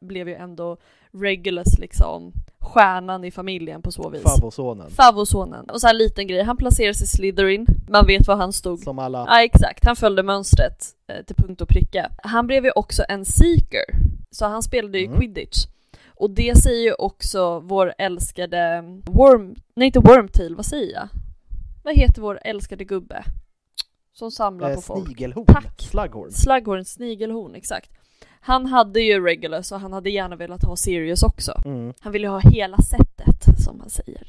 blev ju ändå Regulus liksom stjärnan i familjen på så vis. Favosonen. Favosonen. Och så en liten grej, han placerades i Slytherin, man vet var han stod. Som alla. Ja exakt, han följde mönstret eh, till punkt och pricka. Han blev ju också en seeker, så han spelade ju Mm. quidditch. Och det säger ju också vår älskade Worm, nej inte Wormtail, vad säger jag? Vad heter vår älskade gubbe? Som samlar Eh, på folk. Snigelhorn. Tack! Slughorn. Slughorn, snigelhorn, exakt. Han hade ju Regulus och han hade gärna velat ha Sirius också. Mm. Han ville ha hela sättet, som man säger.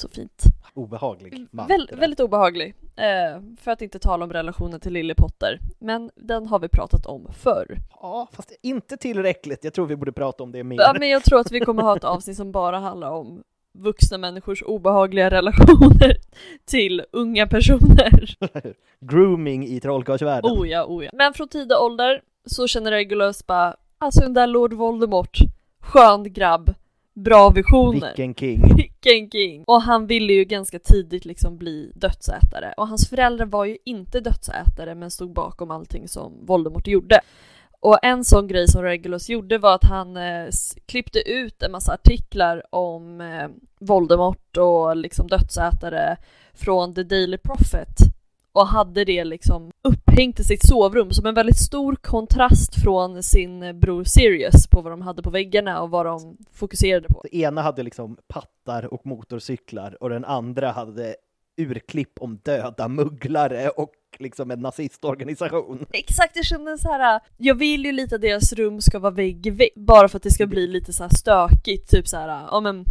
Så fint. Obehaglig man. Där. väldigt obehaglig. Eh, för att inte tala om relationen till Lily Potter. Men den har vi pratat om förr. Ja, fast inte tillräckligt. Jag tror vi borde prata om det mer. Ja, men jag tror att vi kommer ha ett avsnitt som bara handlar om vuxna människors obehagliga relationer till unga personer. Grooming i trollkarlsvärlden. Oh ja, oh ja. Men från tidig ålder så känner Regulus bara, alltså den där Lord Voldemort, skön grabb, bra visioner. Vilken king. Vilken king! Och han ville ju ganska tidigt liksom bli dödsätare. Och hans föräldrar var ju inte dödsätare men stod bakom allting som Voldemort gjorde. Och en sån grej som Regulus gjorde var att han eh, klippte ut en massa artiklar om eh, Voldemort och liksom dödsätare från The Daily Prophet och hade det liksom upphängt i sitt sovrum som en väldigt stor kontrast från sin bror Sirius på vad de hade på väggarna och vad de fokuserade på. Den ena hade liksom pattar och motorcyklar och den andra hade urklipp om döda mugglare och liksom en nazistorganisation. Exakt, jag känner så här. jag vill ju lite att deras rum ska vara vägg i vägg, bara för att det ska bli lite så här stökigt, typ så här, ja men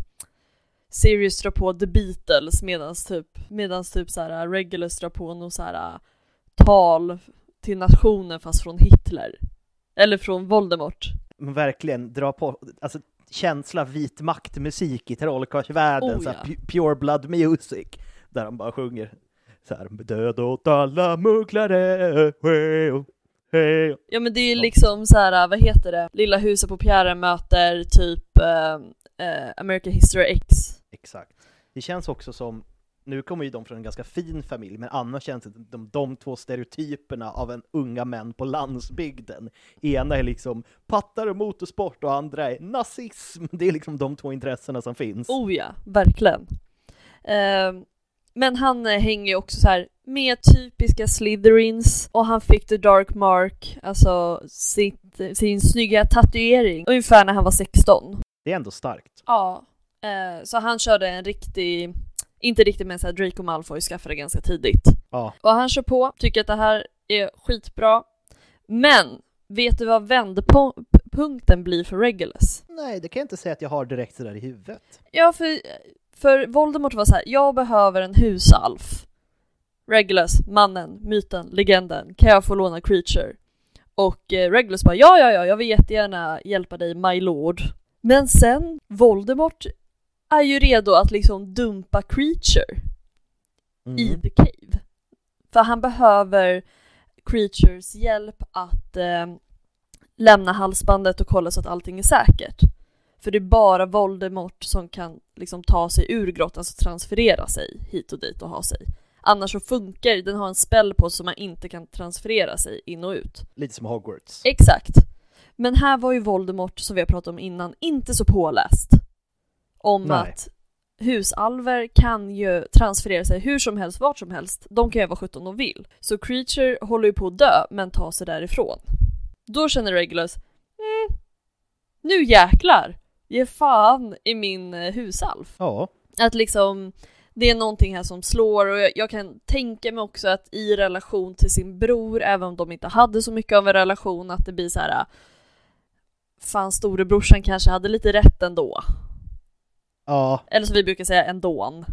Sirius drar på The Beatles medans typ, medans typ så här Regulus drar på någon så här tal till nationen fast från Hitler. Eller från Voldemort. Men verkligen dra på, alltså känsla vit makt-musik i trollkarlsvärlden, Oh, så ja. pu- pure blood music, där de bara sjunger så här, död åt alla mugglare, hey, hey. Ja men det är ju liksom så här, vad heter det, Lilla huset på Pjären möter typ eh, eh, American History X. Exakt. Det känns också som, nu kommer ju de från en ganska fin familj, men annars känns det de, de två stereotyperna av en unga män på landsbygden. Ena är liksom pattar och motorsport och andra är nazism. Det är liksom de två intressena som finns. Oh ja, verkligen. Eh, men han eh, hänger ju också så här med typiska Slytherins och han fick the dark mark, alltså sitt, sin snygga tatuering, ungefär när han var 16. Det är ändå starkt. Ja, eh, så han körde en riktig, inte riktigt men så här Draco Malfoy skaffade ganska tidigt. Ja. Och han kör på, tycker att det här är skitbra. Men, vet du vad vändpunkten blir för Regulus? Nej, det kan jag inte säga att jag har direkt sådär i huvudet. Ja, för, för Voldemort var så här: jag behöver en husalf. Regulus, mannen, myten, legenden, kan jag få låna creature? Och eh, Regulus bara ja, ja, ja, jag vill jättegärna hjälpa dig, my lord. Men sen, Voldemort är ju redo att liksom dumpa Creature i Mm. The Cave. För han behöver Creatures hjälp att eh, lämna halsbandet och kolla så att allting är säkert. För det är bara Voldemort som kan liksom ta sig ur grottan, alltså transferera sig hit och dit och ha sig. Annars så funkar den har en spell på sig som man inte kan transferera sig in och ut. Lite som Hogwarts. Exakt. Men här var ju Voldemort, som vi har pratat om innan, inte så påläst. Om Nej. att husalver kan ju transferera sig hur som helst, vart som helst. De kan göra vad sjutton de vill. Så Creature håller ju på att dö, men tar sig därifrån. Då känner Regulus, mm, nu jäklar! Ge fan i min eh, husalv. Ja. Att liksom, det är någonting här som slår och jag, jag kan tänka mig också att i relation till sin bror, även om de inte hade så mycket av en relation, att det blir så här. Fan storebrorsan kanske hade lite rätt ändå. Ja, Eller som vi brukar säga, ändån.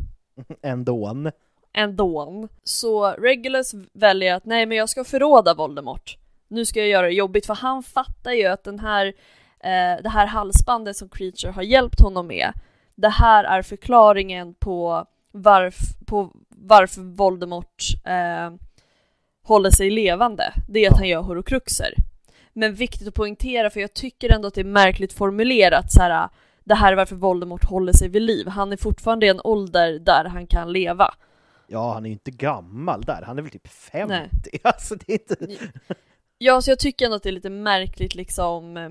ändå. Ändån. Så Regulus väljer att nej men jag ska förråda Voldemort. Nu ska jag göra det jobbigt för han fattar ju att den här, eh, det här halsbandet som Creature har hjälpt honom med, det här är förklaringen på, varf, på varför Voldemort eh, håller sig levande. Det är att han gör horocruxer. Men viktigt att poängtera för jag tycker ändå att det är märkligt formulerat så här. Det här är varför Voldemort håller sig vid liv. Han är fortfarande i en ålder där han kan leva. Ja, han är ju inte gammal där. Han är väl typ 50? Nej. Alltså det är inte... Ja, så jag tycker ändå att det är lite märkligt liksom eh,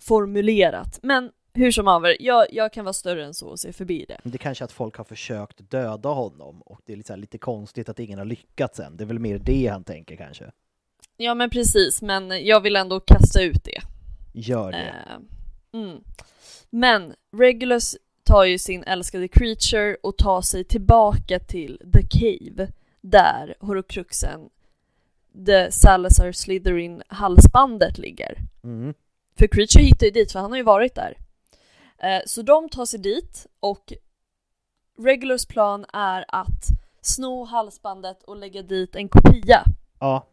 formulerat. Men hur som haver, jag, jag kan vara större än så och se förbi det. Det är kanske att folk har försökt döda honom och det är lite, här, lite konstigt att ingen har lyckats än. Det är väl mer det han tänker kanske. Ja men precis, men jag vill ändå kasta ut det. Gör det. Eh, mm. Men Regulus tar ju sin älskade creature och tar sig tillbaka till The Cave där horocruxen, The Salazar Slytherin halsbandet ligger. Mm. För Creature hittar ju dit för han har ju varit där. Eh, så de tar sig dit och Regulus plan är att sno halsbandet och lägga dit en kopia. Ja,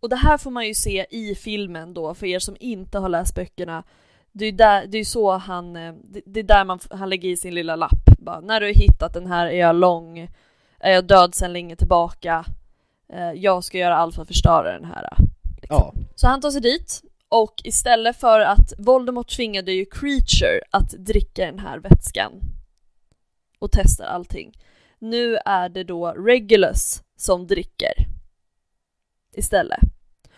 Och det här får man ju se i filmen då, för er som inte har läst böckerna. Det är där, det är så han, eh, det, är där man, han lägger i sin lilla lapp. Bara, när du har hittat den här är jag lång, är jag död sedan länge tillbaka. Eh, jag ska göra allt för att förstöra den här. ja. Så han tar sig dit och istället för att Voldemort tvingade ju Creature att dricka den här vätskan och testar allting. Nu är det då Regulus som dricker istället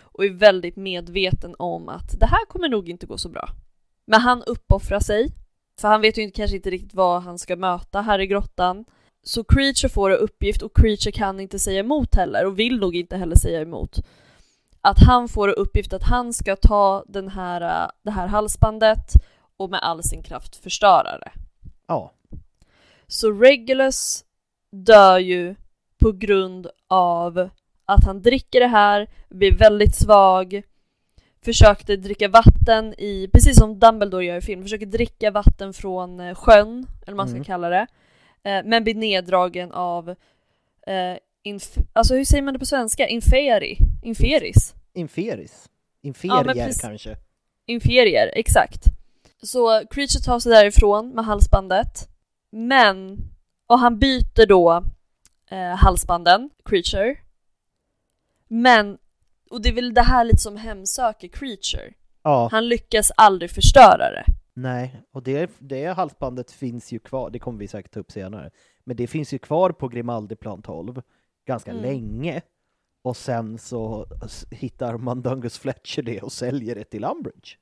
och är väldigt medveten om att det här kommer nog inte gå så bra. Men han uppoffrar sig för han vet ju inte, kanske inte riktigt vad han ska möta här i grottan. Så Creature får en uppgift och Creature kan inte säga emot heller och vill nog inte heller säga emot att han får i uppgift att han ska ta den här, äh, det här halsbandet och med all sin kraft förstöra det. Ja. Så Regulus dör ju på grund av att han dricker det här, blir väldigt svag, försökte dricka vatten i, precis som Dumbledore gör i film, försöker dricka vatten från eh, sjön, eller vad man ska Mm. kalla det, eh, men blir neddragen av, eh, inf- alltså hur säger man det på svenska? Inferi? Inferis? Inferis. Ja, Inferier precis. kanske. Inferier, exakt. Så Creature tar sig därifrån med halsbandet, men, och han byter då eh, halsbanden, Creature, men, och det är väl det här lite som hemsöker Creature. Ja. Han lyckas aldrig förstöra det. Nej, och det, det halsbandet finns ju kvar, det kommer vi säkert ta upp senare. Men det finns ju kvar på Grimaldiplan 12 ganska Mm. länge. Och sen så hittar Mundungus Fletcher det och säljer det till Umbridge.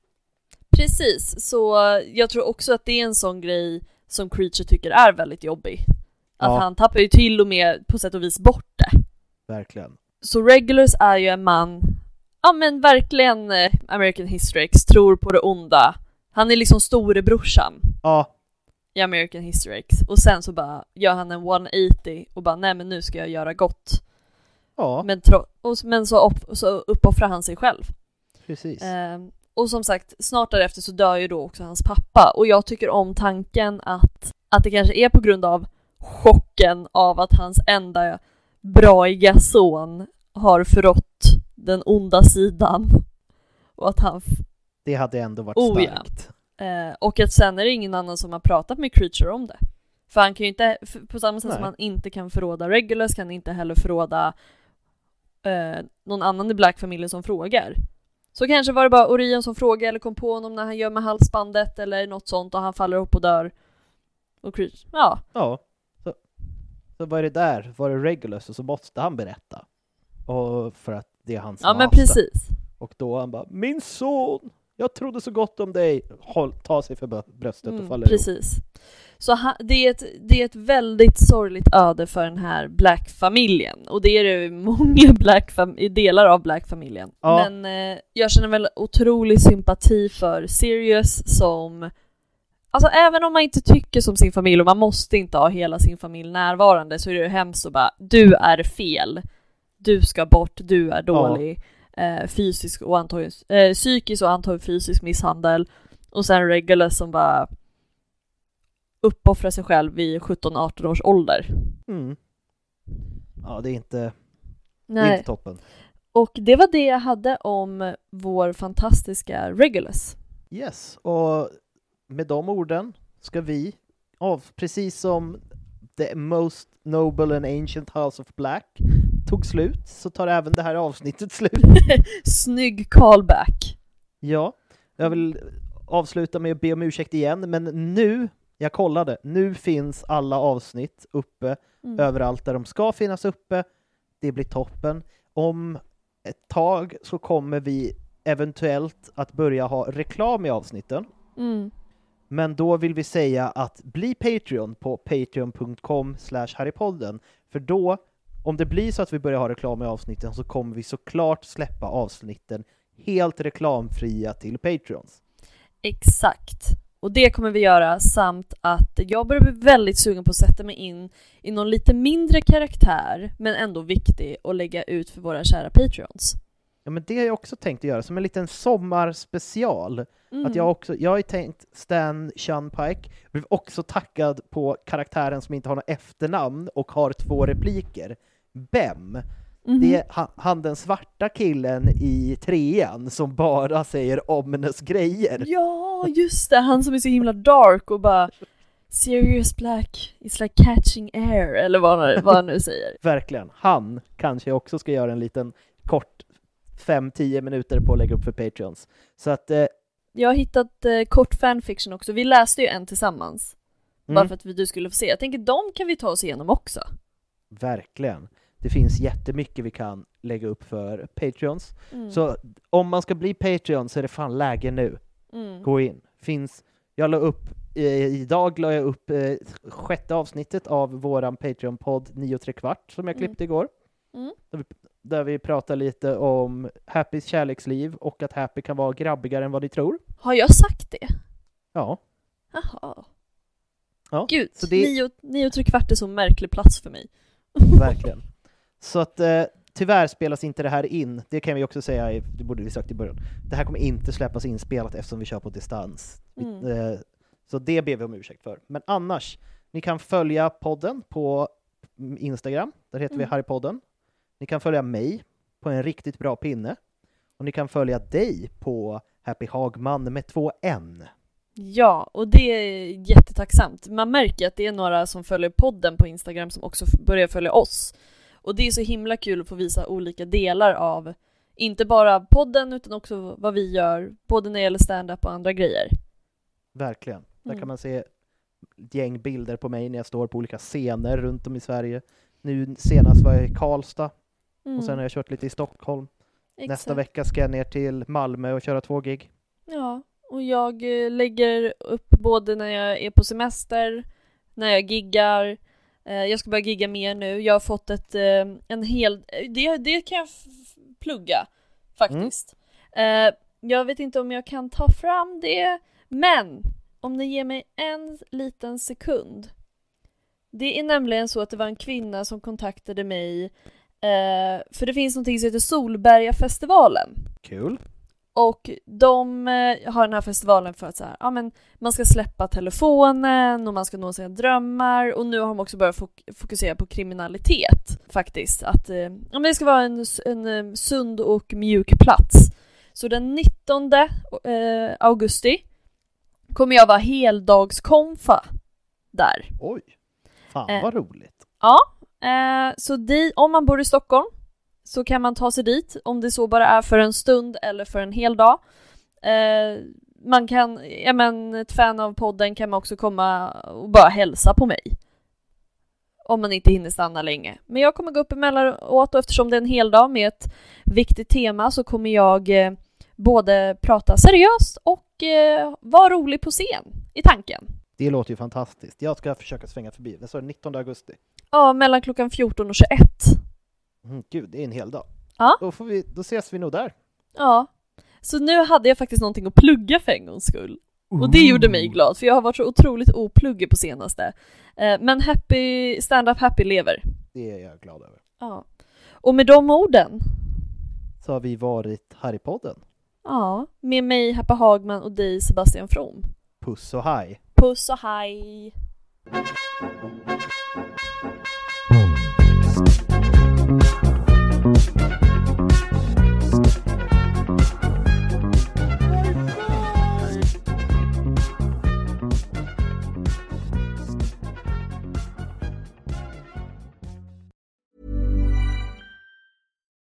Precis, så jag tror också att det är en sån grej som Creature tycker är väldigt jobbig. Att Ja. han tappar ju till och med på sätt och vis bort det. Verkligen. Så Regulus är ju en man, ja men verkligen eh, American History X, tror på det onda. Han är liksom storebrorsan Ja, i American History X. Och sen så bara gör han en 180 och bara nej men nu ska jag göra gott. ja Men, och, men så, upp, så uppoffrar han sig själv. precis. Ehm, och som sagt, snart därefter så dör ju då också hans pappa och jag tycker om tanken att, att det kanske är på grund av chocken av att hans enda braiga son har förrått den onda sidan och att han... Det hade ändå varit Oh, ja. starkt. eh, och att sen är det ingen annan som har pratat med Creature om det. För han kan ju inte, på samma sätt som Nej. han inte kan förråda Regulus kan han inte heller förråda eh, någon annan i Black-familjen som frågar. Så kanske var det bara Orion som frågade eller kom på honom när han gör med halsbandet eller något sånt och han faller upp och dör. Och Creature, ja. Ja. Så, så var det där, var det Regulus och så måste han berätta. Och för att det är hans Ja men master. precis. Och då han bara Min son! Jag trodde så gott om dig! Håll, ta sig för bröstet och Mm, faller ihop. precis. Så ha, det, är ett, det är ett väldigt sorgligt öde för den här Black-familjen. Och det är det många Black delar av Black-familjen. Ja. Men eh, jag känner väl otrolig sympati för Sirius som Alltså även om man inte tycker som sin familj och man måste inte ha hela sin familj närvarande så är det hemskt att bara du är fel. Du ska bort, du är dålig. Eh, fysisk och antagligen, eh, psykisk och antagligen fysisk misshandel. Och sen Regulus som bara uppoffrar sig själv vid 17-18 års ålder. Mm. Ja, det är inte, det är Nej. inte toppen. Och det var det jag hade om vår fantastiska Regulus. Yes, och med de orden ska vi, av, precis som The Most Noble and Ancient House of Black tog slut, så tar även det här avsnittet slut. Snygg callback. Ja, jag vill avsluta med att be om ursäkt igen, men nu, jag kollade, nu finns alla avsnitt uppe Mm. överallt där de ska finnas uppe. Det blir toppen. Om ett tag så kommer vi eventuellt att börja ha reklam i avsnitten. Mm. Men då vill vi säga att bli Patreon på patreon.com harrypodden. För då, om det blir så att vi börjar ha reklam i avsnitten så kommer vi såklart släppa avsnitten helt reklamfria till Patreons. Exakt. Och det kommer vi göra samt att jag börjar bli väldigt sugen på att sätta mig in i någon lite mindre karaktär men ändå viktig och lägga ut för våra kära Patreons. Ja men det har jag också tänkt att göra, som en liten sommarspecial. Mm. Att jag också, jag har ju tänkt Stan Shunpike, blev också taggad på karaktären som inte har något efternamn och har två repliker. Bem. Mhm. Det är han, han den svarta killen i trean som bara säger ominous grejer. Ja, just det! Han som är så himla dark och bara Serious Black is like catching air, eller vad han, vad han nu säger. Verkligen. Han kanske också ska göra en liten kort 5-10 minuter på att lägga upp för Patreons. Så att eh, Jag har hittat eh, kort fanfiction också, vi läste ju en tillsammans. Bara Mm. för att vi, du skulle få se. Jag tänker de kan vi ta oss igenom också. Verkligen. Det finns jättemycket vi kan lägga upp för Patreons. Mm. Så om man ska bli Patreon så är det fan läge nu. Mm. Gå in. Finns, jag la upp, eh, idag la jag upp eh, sjätte avsnittet av våran Patreon-podd 9 3 kvart som jag Mm. klippte igår. Mm. Där vi, vi pratar lite om Happys kärleksliv och att Happy kan vara grabbigare än vad ni tror. Har jag sagt det? Ja. Jaha. ja. Gud, Så det, nio, nio och tre kvart är så märklig plats för mig. Verkligen. Så att eh, tyvärr spelas inte det här in, det kan vi också säga, i- det borde vi sagt i början. Det här kommer inte släppas inspelat eftersom vi kör på distans. Vi- Mm. Eh, så det ber vi om ursäkt för. Men annars, ni kan följa podden på Instagram, där heter vi Mm. Harrypodden. Ni kan följa mig på en riktigt bra pinne. Och ni kan följa dig på Happy Hagman med två N. Ja, och det är jättetacksamt. Man märker att det är några som följer podden på Instagram som också börjar följa oss. Och det är så himla kul att få visa olika delar av, inte bara podden utan också vad vi gör, både när det gäller stand-up och andra grejer. Verkligen. Där Mm. kan man se ett gäng bilder på mig när jag står på olika scener runt om i Sverige. Nu senast var jag i Karlstad och sen har jag kört lite i Stockholm. Nästa Exakt. vecka ska jag ner till Malmö och köra två gig. Ja, och jag eh, lägger upp både när jag är på semester, när jag giggar, eh, jag ska börja gigga mer nu. Jag har fått ett, eh, en hel, det, det kan jag plugga faktiskt. Eh, jag vet inte om jag kan ta fram det, men om ni ger mig en liten sekund. Det är nämligen så att det var en kvinna som kontaktade mig, eh, för det finns någonting som heter Solbergafestivalen. Kul. Och de eh, har den här festivalen för att så här, ja, men man ska släppa telefonen och man ska nå sina drömmar och nu har de också börjat fok- fokusera på kriminalitet faktiskt. Att eh, ja, men det ska vara en, en eh, sund och mjuk plats. Så den 19 eh, augusti kommer jag vara heldagskonfa där. Oj! Fan vad roligt. Ja, eh, så di, om man bor i Stockholm så kan man ta sig dit om det så bara är för en stund eller för en hel dag. Eh, man kan, ja men ett fan av podden kan man också komma och bara hälsa på mig. Om man inte hinner stanna länge. Men jag kommer gå upp emellanåt och eftersom det är en hel dag med ett viktigt tema så kommer jag eh, både prata seriöst och eh, vara rolig på scen i tanken. Det låter ju fantastiskt. Jag ska försöka svänga förbi. Det står 19 augusti. Ja, mellan klockan 14 och 21. Mm, gud, det är en hel dag. Ja. Då, får vi, då ses vi nog där. Ja. Så nu hade jag faktiskt någonting att plugga för en gångs skull. Och det gjorde mig glad, för jag har varit så otroligt opluggig på senaste. Eh, Men happy, stand-up happy lever. Det är jag glad över. Ja. Och med de orden, Så har vi varit här i podden. ja, med mig Happa Hagman och dig Sebastian From. Puss och hej! Puss och hej!